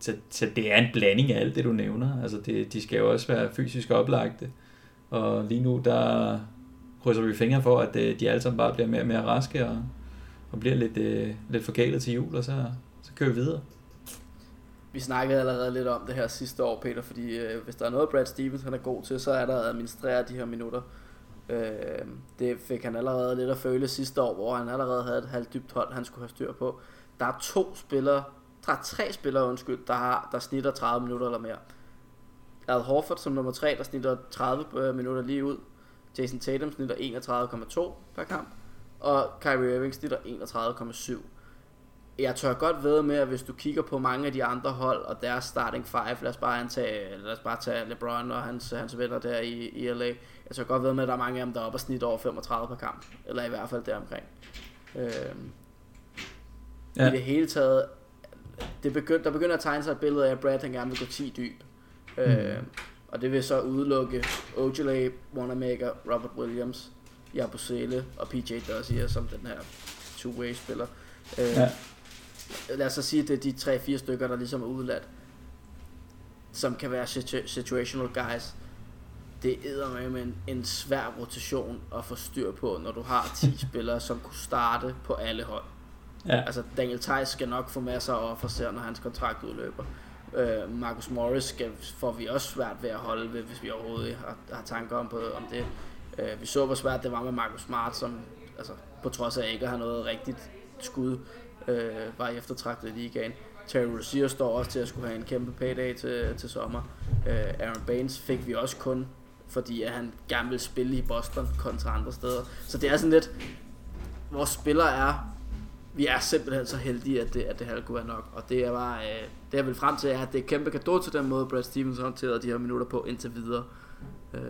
A: så, så det er en blanding af alt det, du nævner. Altså, det, de skal jo også være fysisk oplagte. Og lige nu, der krydser vi fingre for, at øh, de alle sammen bare bliver mere og mere raske og, og bliver lidt, øh, lidt forkælet til jul, og så, så kører vi videre.
B: Vi snakkede allerede lidt om det her sidste år, Peter, fordi øh, hvis der er noget, Brad Stevens han er god til, så er der at administrere de her minutter. Øh, det fik han allerede lidt at føle sidste år, hvor han allerede havde et halvt dybt hold, han skulle have styr på. Der er to spillere, der er tre spillere, undskyld, der, har, der snitter 30 minutter eller mere. Al Horford som nummer 3, der snitter 30 øh, minutter lige ud. Jason Tatum snitter 31,2 per kamp, og Kyrie Irving snitter 31,7. Jeg tør godt ved med, at hvis du kigger på mange af de andre hold og deres starting five, lad os bare, antage, lad os bare tage LeBron og hans, hans venner der i, i LA, jeg tør godt ved med, at der er mange af dem, der er oppe og snit over 35 per kamp, eller i hvert fald deromkring. Øhm, ja. I det hele taget, det begynd, der begynder at tegne sig et billede af, at Brad han gerne vil gå 10 dyb. Mm. Øhm, og det vil så udelukke Ojale, Wanamaker, Robert Williams, Jabusele og PJ Dozier som den her two-way spiller. Øh, ja. Lad os så sige, at det er de tre-fire stykker, der ligesom er udladt, som kan være situ- situational guys. Det er med en, en svær rotation at få styr på, når du har 10 spillere, som kunne starte på alle hold. Ja. Altså Daniel Theiss skal nok få masser af offer, når hans kontrakt udløber. Øh, Marcus Morris skal, får vi også svært ved at holde ved, hvis vi overhovedet har, har tanker om, på, om det. Øh, vi så, hvor svært det var med Marcus Smart, som altså, på trods af ikke har noget rigtigt skud, øh, var eftertragtet i ligaen. Terry Rozier står også til at skulle have en kæmpe payday til, til sommer. Øh, Aaron Baines fik vi også kun, fordi at han gerne vil spille i Boston kontra andre steder. Så det er sådan lidt, vores spillere er vi er simpelthen så heldige, at det, at det her kunne være nok. Og det er bare, øh, det er vel frem til, at det er kæmpe gave til den måde, Brad Stevens håndterede de her minutter på indtil videre. Øh,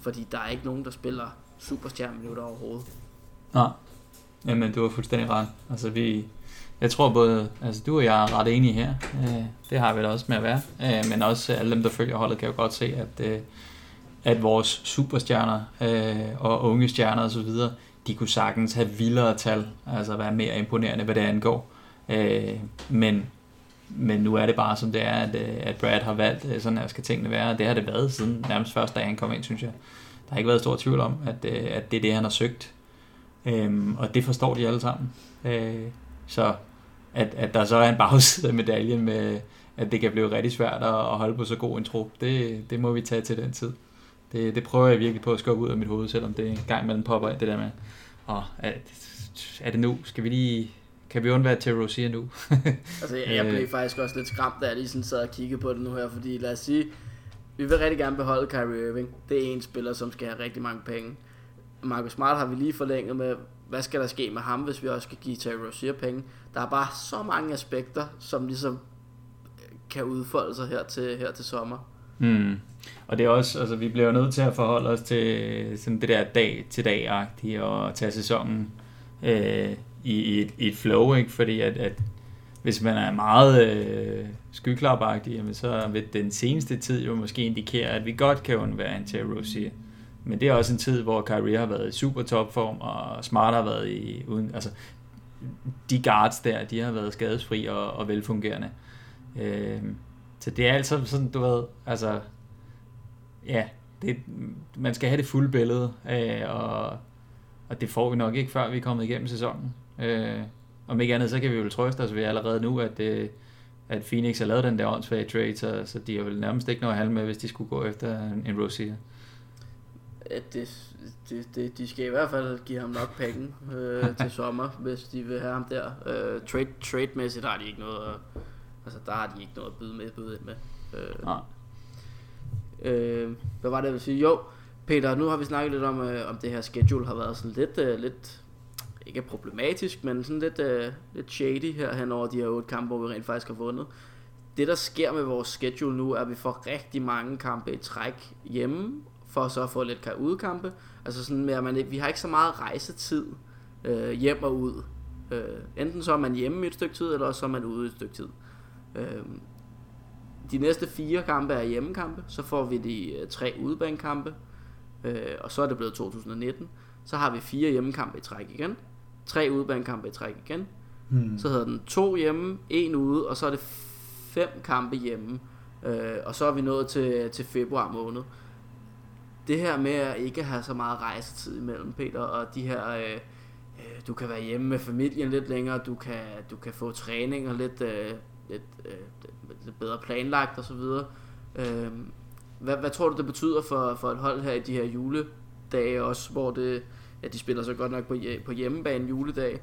B: fordi der er ikke nogen, der spiller superstjerne minutter overhovedet.
A: Nej, jamen du har fuldstændig ret. Altså vi, jeg tror både, altså du og jeg er ret enige her. Øh, det har vi da også med at være. Øh, men også alle dem, der følger holdet, kan jo godt se, at, øh, at vores superstjerner øh, og unge stjerner osv., de kunne sagtens have vildere tal, altså være mere imponerende, hvad det angår. Øh, men, men nu er det bare som det er, at, øh, at Brad har valgt, øh, sådan her skal tingene være, det har det været siden nærmest første dag, han kom ind, synes jeg. Der har ikke været stor tvivl om, at, øh, at det er det, han har søgt. Øh, og det forstår de alle sammen. Øh, så at, at der så er en bagside af medaljen med, at det kan blive rigtig svært at, holde på så god en trup, det, det må vi tage til den tid. Det, det prøver jeg virkelig på at skubbe ud af mit hoved, selvom det en gang imellem popper ind, det der med, og er, er det nu? Skal vi lige... Kan vi undvære til Rozier nu?
B: altså, jeg, jeg blev øh. faktisk også lidt skræmt, da jeg lige sådan sad og kiggede på det nu her, fordi lad os sige, vi vil rigtig gerne beholde Kyrie Irving. Det er en spiller, som skal have rigtig mange penge. Marcus Smart har vi lige forlænget med, hvad skal der ske med ham, hvis vi også skal give Terry Rozier penge. Der er bare så mange aspekter, som ligesom kan udfolde sig her til, her til sommer.
A: Mm. Og det er også, altså vi bliver nødt til at forholde os til sådan det der dag til dag-agtige og tage sæsonen øh, i, i, et, i et flow, ikke? fordi at, at hvis man er meget øh, skyklapagtig, jamen så vil den seneste tid jo måske indikere, at vi godt kan undvære en Terry Rozier. men det er også en tid, hvor Kyrie har været i super topform, og Smart har været i uden, altså de guards der, de har været skadesfri og, og velfungerende. Øh, så det er altså sådan, du ved, altså, ja, det, man skal have det fulde billede, øh, og, og det får vi nok ikke, før vi er kommet igennem sæsonen. Øh, om ikke andet, så kan vi jo trøste os ved allerede nu, at, øh, at Phoenix har lavet den der åndsfag trade, så, så de har vel nærmest ikke noget at med, hvis de skulle gå efter en, en Rozier.
B: Det, det, det, de skal i hvert fald give ham nok penge øh, til sommer, hvis de vil have ham der. Øh, trade, trade-mæssigt har de ikke noget at, altså der har de ikke noget at byde med, byde ind med. Øh,
A: Nej
B: øh, hvad var det, jeg ville sige? Jo, Peter, nu har vi snakket lidt om, øh, om det her schedule har været sådan lidt, øh, lidt ikke problematisk, men sådan lidt, øh, lidt shady her hen over de her otte kampe, hvor vi rent faktisk har vundet. Det, der sker med vores schedule nu, er, at vi får rigtig mange kampe i træk hjemme, for så at få lidt udkampe. Altså sådan med, at man, vi har ikke så meget rejsetid øh, hjem og ud. Øh, enten så er man hjemme i et stykke tid, eller så er man ude i et stykke tid. Øh, de næste fire kampe er hjemmekampe, så får vi de øh, tre udebanekampe, øh, og så er det blevet 2019. Så har vi fire hjemmekampe i træk igen, tre udebanekampe i træk igen. Hmm. Så hedder den to hjemme, en ude, og så er det fem kampe hjemme. Øh, og så er vi nået til, til februar måned. Det her med at ikke have så meget rejsetid imellem, Peter, og de her... Øh, øh, du kan være hjemme med familien lidt længere, du kan, du kan få træninger lidt, øh, lidt, øh, lidt bedre planlagt osv. Øh, hvad, hvad tror du, det betyder for, for et hold her i de her juledage også, hvor det, ja, de spiller så godt nok på, på hjemmebane juledag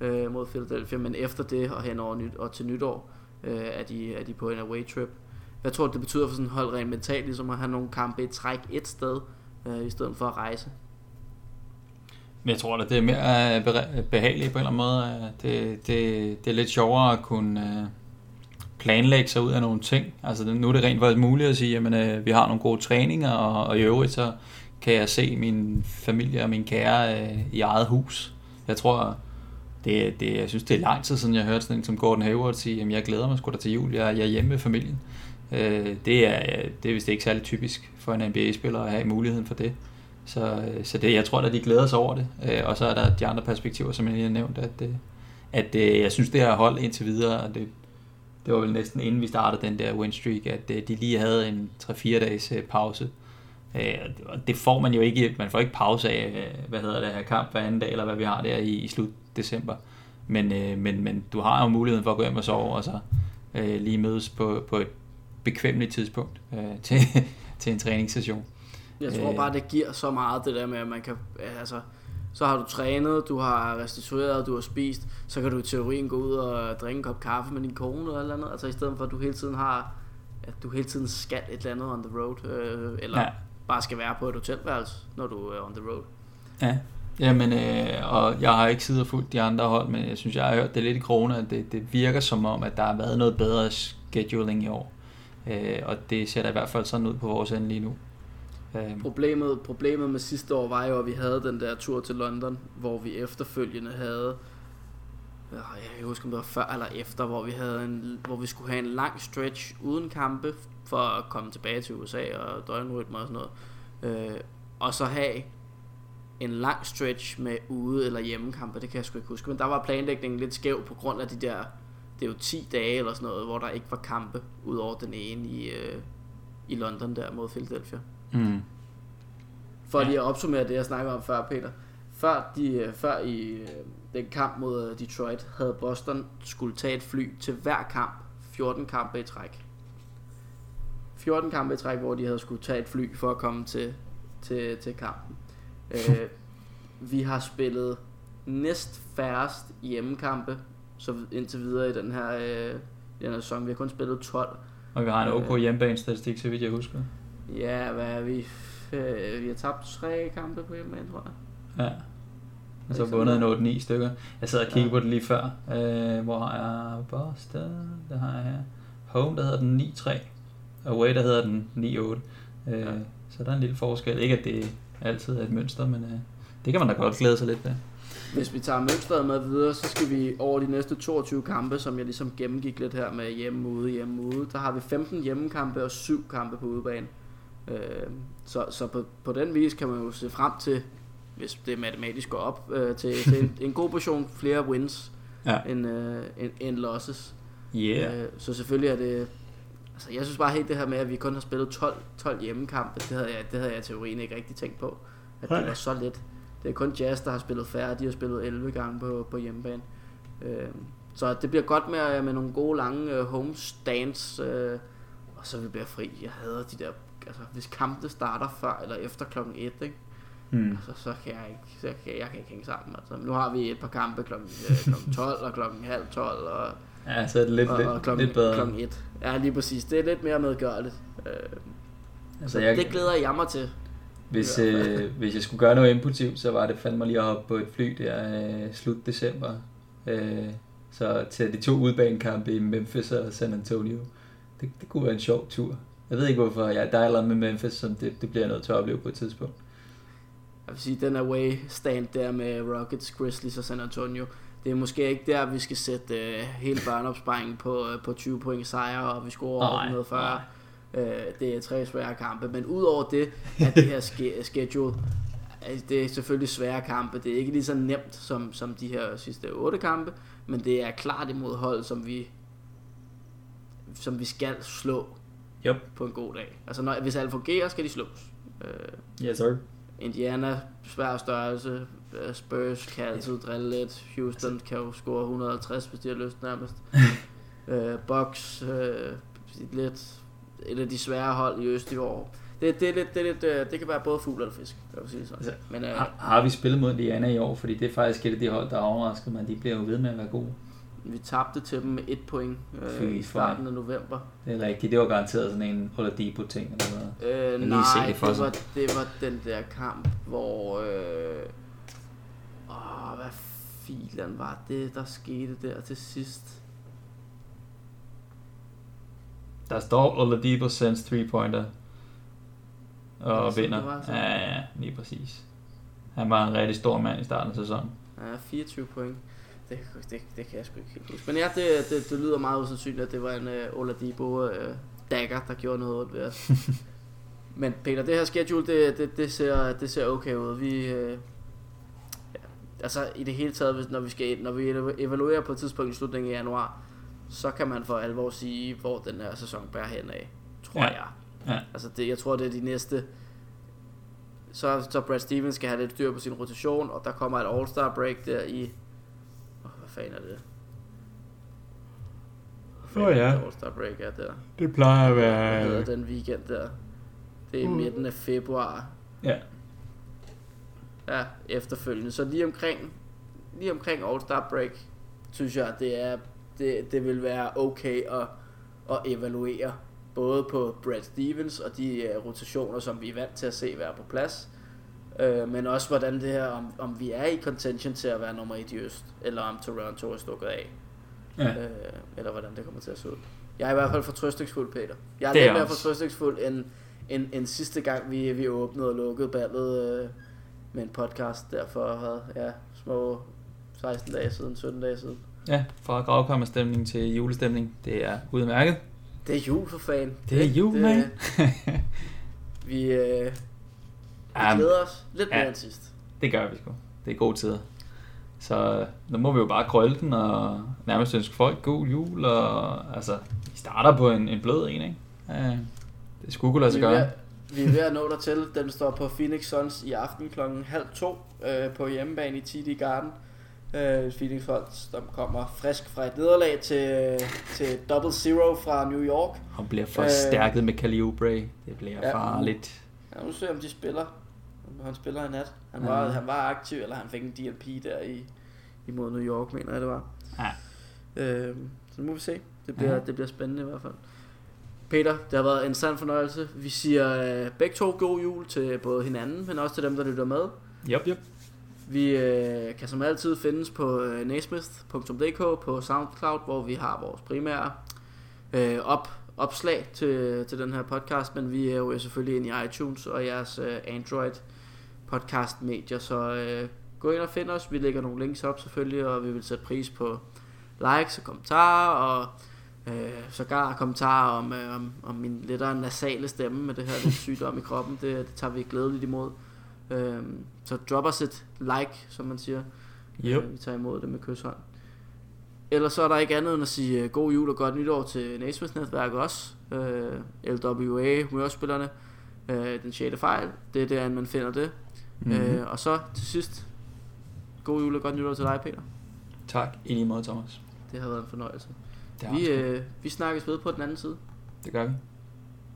B: øh, mod Philadelphia, men efter det og hen over nyt, og til nytår øh, er, de, er de på en away trip. Hvad tror du, det betyder for sådan et hold rent mentalt, ligesom at have nogle kampe i træk et sted, øh, i stedet for at rejse?
A: Men jeg tror, at det er mere øh, behageligt på en eller anden måde. Det, det, det er lidt sjovere at kunne øh, planlægge sig ud af nogle ting. Altså nu er det rent faktisk muligt at sige, at øh, vi har nogle gode træninger, og, og i øvrigt så kan jeg se min familie og min kære øh, i eget hus. Jeg tror, det, det, jeg synes, det er lang tid siden, jeg hørte sådan en som Gordon Hayward sige, at jeg glæder mig sgu da til jul, jeg, jeg er hjemme med familien. Øh, det, er, det er vist ikke særlig typisk for en NBA-spiller at have muligheden for det. Så, øh, så det, jeg tror at de glæder sig over det. Øh, og så er der de andre perspektiver, som jeg lige har nævnt, at, at jeg synes, det har hold indtil videre, og det, det var vel næsten inden vi startede den der win streak, at de lige havde en 3-4 dages pause. Og det får man jo ikke, man får ikke pause af, hvad hedder det her kamp hver anden dag, eller hvad vi har der i, i slut december. Men, men, men du har jo muligheden for at gå hjem og sove, og så lige mødes på, på et bekvemmeligt tidspunkt til, til en træningssession.
B: Jeg tror øh. bare, det giver så meget det der med, at man kan, altså, så har du trænet, du har restitueret, du har spist, så kan du i teorien gå ud og drikke en kop kaffe med din kone eller andet, altså i stedet for at du hele tiden har, at du hele tiden skal et eller andet on the road, øh, eller ja. bare skal være på et hotelværelse, når du er on the road.
A: Ja, Jamen, øh, og jeg har ikke siddet og fulgt de andre hold, men jeg synes, jeg har hørt det lidt i krone, at det, det virker som om, at der har været noget bedre scheduling i år. Øh, og det ser da i hvert fald sådan ud på vores ende lige nu.
B: Øh. Problemet, problemet med sidste år var jo, at vi havde den der tur til London, hvor vi efterfølgende havde øh, jeg kan huske, om det var før eller efter, hvor vi, havde en, hvor vi skulle have en lang stretch uden kampe, for at komme tilbage til USA og døgnrytme og sådan noget. Øh, og så have en lang stretch med ude- eller hjemmekampe, det kan jeg sgu ikke huske. Men der var planlægningen lidt skæv på grund af de der, det er jo 10 dage eller sådan noget, hvor der ikke var kampe, udover den ene i, øh, i London der mod Philadelphia. Mm. For ja. lige at opsummere det, jeg snakkede om før, Peter. Før, de, øh, før i øh, den kamp mod øh, Detroit, havde Boston skulle tage et fly til hver kamp. 14 kampe i træk. 14 kampe i træk, hvor de havde skulle tage et fly for at komme til, til, til kampen. øh, vi har spillet næst færrest hjemmekampe så indtil videre i den her, øh, den her sæson. Vi har kun spillet 12.
A: Og vi har en OK hjemmebane statistik, så vidt jeg husker.
B: Ja, hvad er vi? Øh, vi har tabt tre kampe på hjemmebane, tror jeg.
A: Ja. Og så vundet en 8-9 stykker. Jeg sad og kiggede ja. på det lige før. Øh, hvor jeg Boston? Det har jeg her. Home, der hedder den 9-3. Away, der hedder den 9-8. Øh, ja. Så der er en lille forskel. Ikke at det altid er et mønster, men øh, det kan man da godt glæde sig lidt ved.
B: Hvis vi tager mønstret med videre, så skal vi over de næste 22 kampe, som jeg ligesom gennemgik lidt her med hjemme ude, hjemme ude. Der har vi 15 hjemmekampe og 7 kampe på udebane. Øh, så så på, på den vis kan man jo se frem til, hvis det matematisk går op, øh, til, til en, en god portion flere wins
A: Ja.
B: end, øh, end, end losses.
A: Yeah.
B: Øh, så selvfølgelig er det... Altså, jeg synes bare helt det her med, at vi kun har spillet 12, 12 hjemmekampe, det havde, jeg, det havde jeg i teorien ikke rigtig tænkt på. At det var så let. Det er kun Jazz, der har spillet færre, de har spillet 11 gange på, på hjemmebane. Øh, så det bliver godt med, med nogle gode lange øh, homestands, øh, og så vi bliver fri. Jeg hader de der, altså hvis kampene starter før eller efter klokken 1, ikke?
A: Hmm.
B: Altså, så kan jeg ikke, så kan jeg, kan ikke hænge sammen. Altså, nu har vi et par kampe klokken, øh, klokken 12 og klokken halv 12 og
A: Ja, så er det lidt,
B: og,
A: lidt,
B: og klokken,
A: lidt bedre.
B: klokken 1. Ja, lige præcis. Det er lidt mere medgørligt. Øh,
A: Altså,
B: så
A: jeg,
B: det glæder jeg mig til.
A: hvis, øh, hvis jeg skulle gøre noget impulsivt, så var det fandme lige at hoppe på et fly der øh, slut december. Øh, så til de to udbanekampe i Memphis og San Antonio. Det, det kunne være en sjov tur. Jeg ved ikke hvorfor. Er eller andet med Memphis, som det, det bliver jeg nødt til at opleve på et tidspunkt.
B: Jeg vil sige, den away stand der med Rockets, Grizzlies og San Antonio, det er måske ikke der, vi skal sætte øh, hele børneopsparingen på, øh, på 20 point sejre, og vi scorer over
A: Nej,
B: 140. Øh, det er tre svære kampe, men udover det, er det her ske- schedule, altså, det er selvfølgelig svære kampe. Det er ikke lige så nemt som, som de her sidste otte kampe, men det er klart imod hold, som vi, som vi skal slå
A: Yep.
B: på en god dag. Altså når, hvis alt fungerer, skal de slås. Øh,
A: Yes, sir.
B: Indiana, svær størrelse. Øh, Spurs kan altid drille lidt. Houston kan jo score 150, hvis de har lyst nærmest. øh, Bucks, øh, lidt et af de svære hold i øst i år. Det, det, er lidt, det, er lidt, øh, det kan være både fugl eller fisk, kan jeg sige sådan.
A: Altså,
B: Men øh,
A: Har, har vi spillet mod Indiana i år? Fordi det er faktisk et af de hold, der har overrasket mig. De bliver jo ved med at være gode.
B: Vi tabte til dem med et point
A: Fy
B: øh, i starten af november.
A: Det er rigtigt. Det var garanteret sådan en Oladipo-ting eller noget.
B: Øh, nej,
A: se det for
B: det, var, det var den der kamp, hvor... Øh, åh, hvad filen var det, der skete der til sidst?
A: Der står Oladipo sends 3-pointer.
B: Er
A: Og
B: det sådan,
A: vinder.
B: det var?
A: Ja, ja, lige præcis. Han var en rigtig stor mand i starten af sæsonen.
B: Ja, 24 point. Det, det, det kan jeg sgu ikke helt huske. Men ja, det, det, det lyder meget usandsynligt, at det var en uh, Oladipo uh, dagger, der gjorde noget ondt ved os. Men Peter, det her schedule, det, det, det, ser, det ser okay ud. Vi, uh, ja, altså i det hele taget, hvis, når vi skal når vi evaluerer på et tidspunkt i slutningen af januar, så kan man for alvor sige, hvor den her sæson bærer hen af, tror
A: Ja.
B: jeg.
A: Ja.
B: Altså det, jeg tror, det er de næste... Så, så Brad Stevens skal have lidt styr på sin rotation, og der kommer et All-Star break der i... Oh, hvad fanden er det? Hvad fanden er
A: ja.
B: All-Star break er der?
A: Det plejer at
B: Hvad hedder den weekend der? Det er
A: Uh.
B: midten af februar.
A: Ja.
B: Ja, efterfølgende. Så lige omkring, lige omkring All-Star break, synes jeg, det er det, det vil være okay at, at evaluere både på Brad Stevens og de uh, rotationer, som vi er vant til at se være på plads, uh, men også hvordan det her, om, om vi er i contention til at være nummer 1 i øst, eller om Toronto er stukket af,
A: Ja.
B: uh, eller hvordan det kommer til at se ud. Jeg er i hvert fald fortrøstningsfuld, Peter. Jeg er
A: Det er
B: lidt mere fortrøstningsfuld end, end, end sidste gang, vi, vi åbnede og lukkede ballet uh, med en podcast, derfor havde ja, små 16 dage siden, 17 dage siden.
A: ja, fra gravkammerstemning til julestemning. Det er udmærket.
B: Det er jul for fan.
A: Det er jul, man.
B: Vi, øh, vi
A: Jamen,
B: glæder os lidt mere
A: ja.
B: end sidst.
A: det gør vi sgu. Det er gode tider. Så nu må vi jo bare krølle den og nærmest ønske folk god jul. Og, altså, vi starter på en, en blød en, ikke? Ja, det skulle kunne lade sig
B: vi,
A: gøre.
B: vi er ved at nå dertil. Den står på Phoenix Suns i aften klokken halv to øh, på hjemmebane i TD Garden. Øh, Phoenix Suns, der kommer frisk fra et nederlag til, til double zero fra New York.
A: Og bliver forstærket med Kali Oubre. Det bliver
B: Ja.
A: farligt.
B: Ja, nu ser vi, om de spiller. Han spiller i nat. Han
A: Ja.
B: var, han var aktiv, eller han fik en DLP der i, imod New York, mener jeg det var.
A: Ja.
B: Øh, så nu må vi se. Det bliver,
A: Ja.
B: det bliver spændende i hvert fald. Peter, det har været en sand fornøjelse. Vi siger øh, begge to god jul til både hinanden, men også til dem, der lytter med.
A: Yep, yep.
B: Vi øh, kan som altid findes på øh, nasmith.dk på SoundCloud, hvor vi har vores primære øh, op, opslag til, til den her podcast, men vi er jo selvfølgelig inde i iTunes og jeres øh, Android podcast medier, så øh, gå ind og find os. Vi lægger nogle links op selvfølgelig, og vi vil sætte pris på likes og kommentarer, og Øh, sågar kommentarer om, øh, om, om min lettere nasale stemme med det her lidt sygdom i kroppen, det, det tager vi glædeligt imod. Øh, så drop os et like, som man siger.
A: Yep.
B: Øh, vi tager imod det med kysshånd. Ellers så er der ikke andet end at sige øh, god jul og godt nytår til Nations netværk også. Øh, LWA, humørspillerne. Øh, den 6. fejl, det er der, man finder det.
A: Mm-hmm.
B: Øh, og så til sidst, god jul og godt nytår til dig, Peter.
A: Tak, i lige måde, Thomas.
B: Det har været en fornøjelse.
A: Vi,
B: øh, vi snakkes ved på den anden side.
A: det gør vi.